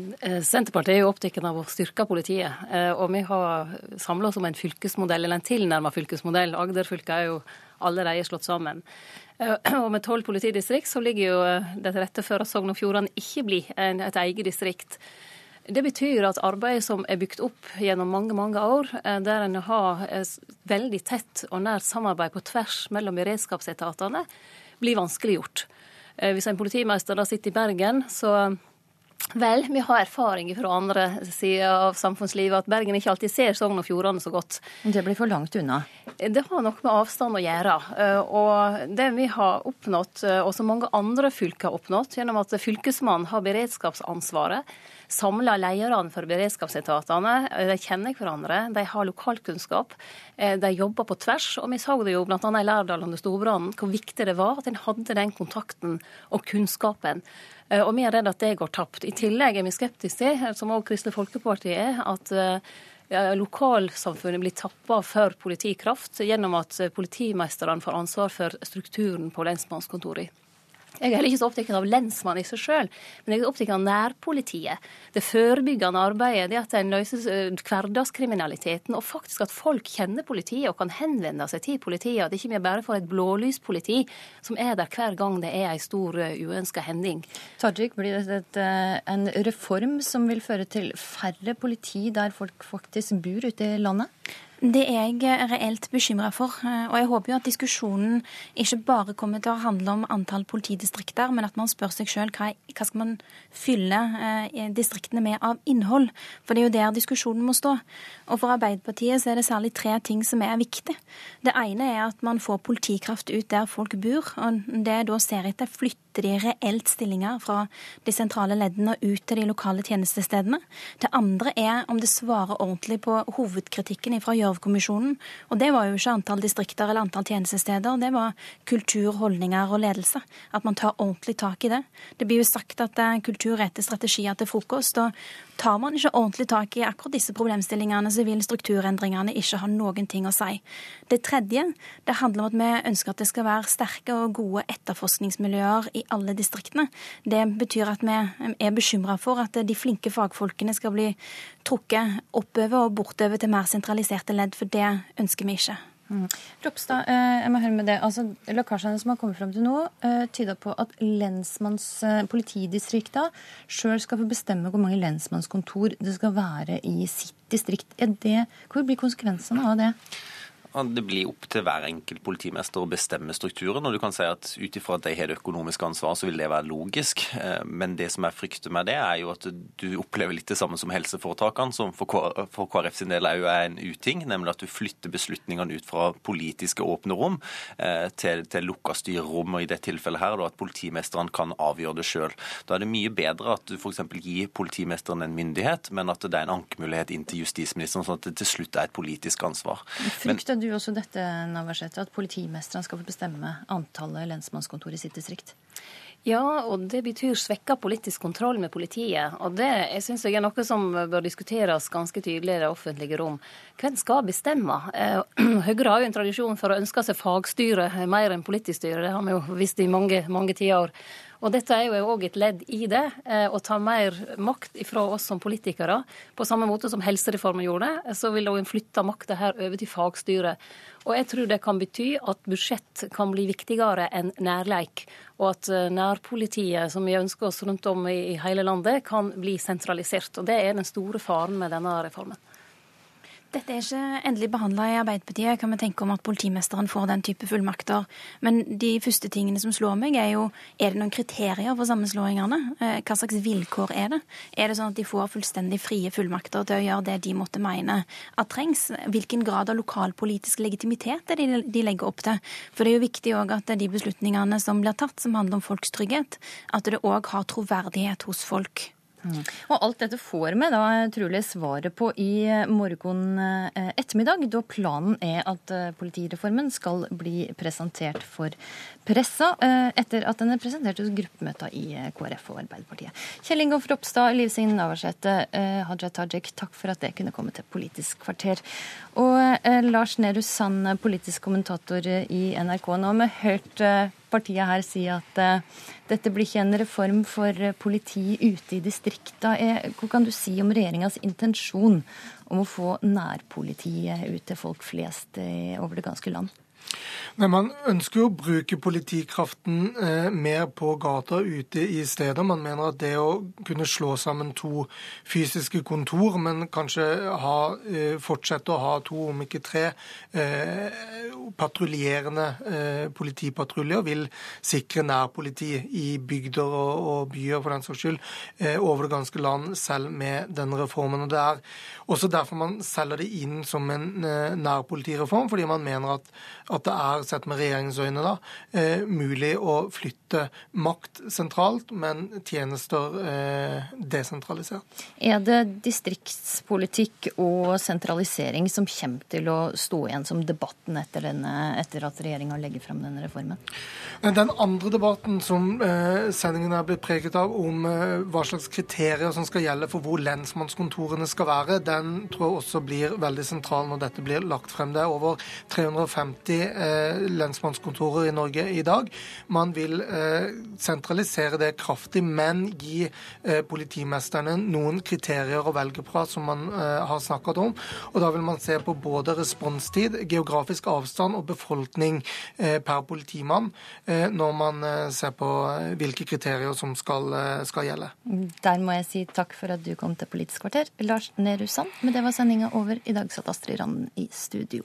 Senterpartiet er jo opptatt av å styrke politiet. Eh, og vi har samla oss om en fylkesmodell, eller en tilnærma fylkesmodell. Agder-fylket er jo allerede slått sammen. Eh, og med tolv politidistrikt så ligger jo det til rette for at Sogn og Fjordane ikke blir et eget distrikt. Det betyr at arbeidet som er bygd opp gjennom mange mange år, der en har veldig tett og nært samarbeid på tvers mellom beredskapsetatene, blir vanskeliggjort. Hvis en politimester da sitter i Bergen, så Vel, vi har erfaring fra andre sider av samfunnslivet at Bergen ikke alltid ser Sogn og Fjordane så godt. Det blir for langt unna? Det har noe med avstand å gjøre. Eh, og det vi har oppnådd, eh, og som mange andre fylker har oppnådd, gjennom at Fylkesmannen har beredskapsansvaret, samla lederne for beredskapsetatene. De kjenner hverandre, de har lokalkunnskap. Eh, de jobber på tvers. Og vi så det jo bl.a. i Lærdal under storbrannen, hvor viktig det var at en hadde den kontakten og kunnskapen. Eh, og vi er redd at det går tapt. I tillegg er vi skeptiske til, som også Kristelig Folkeparti er, at lokalsamfunnet blir tappa for politikraft gjennom at politimesterne får ansvar for strukturen på lensmannskontorene. Jeg er heller ikke så opptatt av lensmann i seg sjøl, men jeg er opptatt av nærpolitiet. Det forebyggende arbeidet, det at en løser eh, hverdagskriminaliteten, og faktisk at folk kjenner politiet og kan henvende seg til politiet. At ikke bare får et blålyspoliti som er der hver gang det er en stor eh, uønska hending. Tajik, blir det eh, en reform som vil føre til færre politi der folk faktisk bor ute i landet? Det er jeg reelt bekymra for. Og jeg håper jo at diskusjonen ikke bare kommer til å handle om antall politidistrikter, men at man spør seg sjøl hva, hva skal man fylle eh, distriktene med av innhold. For det er jo der diskusjonen må stå. Og for Arbeiderpartiet så er det særlig tre ting som er viktig. Det ene er at man får politikraft ut der folk bor. Og det jeg da ser etter, flytter de reelt stillinger fra de sentrale leddene ut til de lokale tjenestestedene. Det andre er om det svarer ordentlig på hovedkritikken fra Gjørv-kommisjonen. Og det var jo ikke antall distrikter eller antall tjenestesteder, det var kultur, holdninger og ledelse. At man tar ordentlig tak i det. Det blir jo sagt at eh, kultur er strategier til frokost. og Tar man ikke ordentlig tak i akkurat disse problemstillingene, så vil strukturendringene ikke ha noen ting å si. Det tredje det handler om at vi ønsker at det skal være sterke og gode etterforskningsmiljøer i alle distriktene. Det betyr at vi er bekymra for at de flinke fagfolkene skal bli trukket oppover og bortover til mer sentraliserte ledd, for det ønsker vi ikke. Mm. Ropstad, eh, jeg må høre med det. Altså, Lekkasjene som har kommet frem til nå, eh, tyder på at lensmannspolitidistrikta eh, sjøl skal få bestemme hvor mange lensmannskontor det skal være i sitt distrikt. Er det, hvor blir konsekvensene av det? Det blir opp til hver enkelt politimester å bestemme strukturen. og du kan si at Ut ifra at de har det økonomiske ansvaret, så vil det være logisk. Eh, men det som jeg frykter med det, er jo at du opplever litt det samme som helseforetakene, som for KrF sin del er en uting. Nemlig at du flytter beslutningene ut fra politiske åpne rom eh, til, til lukka styrerom, og i det tilfellet her at politimesteren kan avgjøre det sjøl. Da er det mye bedre at du f.eks. gir politimesteren en myndighet, men at det er en ankemulighet inn til justisministeren, sånn at det til slutt er et politisk ansvar. Frykter du også dette, Navarsete, at politimesteren skal få bestemme antallet lensmannskontor i sitt distrikt? Ja, og det betyr svekka politisk kontroll med politiet. Og det jeg synes jeg er noe som bør diskuteres ganske tydelig i det offentlige rom. Hvem skal bestemme? Eh, (clears throat) Høyre har jo en tradisjon for å ønske seg fagstyre mer enn politisk styre. Det har vi jo visst i mange, mange tiår. Og Dette er jo òg et ledd i det, eh, å ta mer makt ifra oss som politikere. På samme måte som helsereformen gjorde, så vil en flytte makta her over til fagstyret. Og jeg tror det kan bety at budsjett kan bli viktigere enn nærleik. Og at eh, nærpolitiet, som vi ønsker oss rundt om i hele landet, kan bli sentralisert. Og det er den store faren med denne reformen. Dette er ikke endelig behandla i Arbeiderpartiet. Kan vi tenke om at politimesteren får den type fullmakter? Men de første tingene som slår meg, er jo er det noen kriterier for sammenslåingene? Eh, hva slags vilkår er det? Er det sånn at de får fullstendig frie fullmakter til å gjøre det de måtte mene at trengs? Hvilken grad av lokalpolitisk legitimitet er det de legger opp til? For det er jo viktig òg at de beslutningene som blir tatt, som handler om folks trygghet, at det òg har troverdighet hos folk. Mm. Og alt dette får vi da trolig svaret på i morgen eh, ettermiddag, da planen er at eh, politireformen skal bli presentert for pressa eh, etter at den er presentert hos gruppemøter i KrF og Arbeiderpartiet. Kjell Ingolf Ropstad, Liv Signe Navarsete, Haja Tajik, takk for at det kunne komme til Politisk kvarter. Og Lars Nehru Sand, politisk kommentator i NRK. Nå har vi hørt partiet her si at eh, dette blir ikke en reform for politi ute i distrikta. Hva kan du si om regjeringas intensjon om å få nærpolitiet ut til folk flest eh, over det ganske land? Men man ønsker jo å bruke politikraften eh, mer på gata ute i stedet. Man mener at det å kunne slå sammen to fysiske kontor, men kanskje ha, eh, fortsette å ha to, om ikke tre, eh, patruljerende eh, politipatruljer, vil sikre nærpoliti i bygder og, og, byer for den saks skyld eh, over det ganske land, selv med denne reformen. Og Det er også derfor man selger det inn som en eh, nærpolitireform, fordi man mener at, at det er sett med regjeringens øyne, da, eh, mulig å flytte makt sentralt, men tjenester eh, desentralisert. Er det distriktspolitikk og sentralisering som kommer til å stå igjen som debatten etter, denne, etter at regjeringa legger frem denne reformen? Den andre debatten som eh, sendingen er blitt preget av, om hva slags kriterier som skal gjelde for hvor lensmannskontorene skal være, den tror jeg også blir veldig sentral når dette blir lagt frem. Det er over 350 eh, lensmannskontorer i Norge i dag. Man vil eh, sentralisere det kraftig, men gi eh, politimesterne noen kriterier å velge fra som man har snakket om. Og Da vil man se på både responstid, geografisk avstand og befolkning per politimann når man ser på hvilke kriterier som skal, skal gjelde. Der må jeg si takk for at du kom til Politisk kvarter. Lars Nehru Sand, men det var sendinga over. I dag satt Astrid Randen i studio.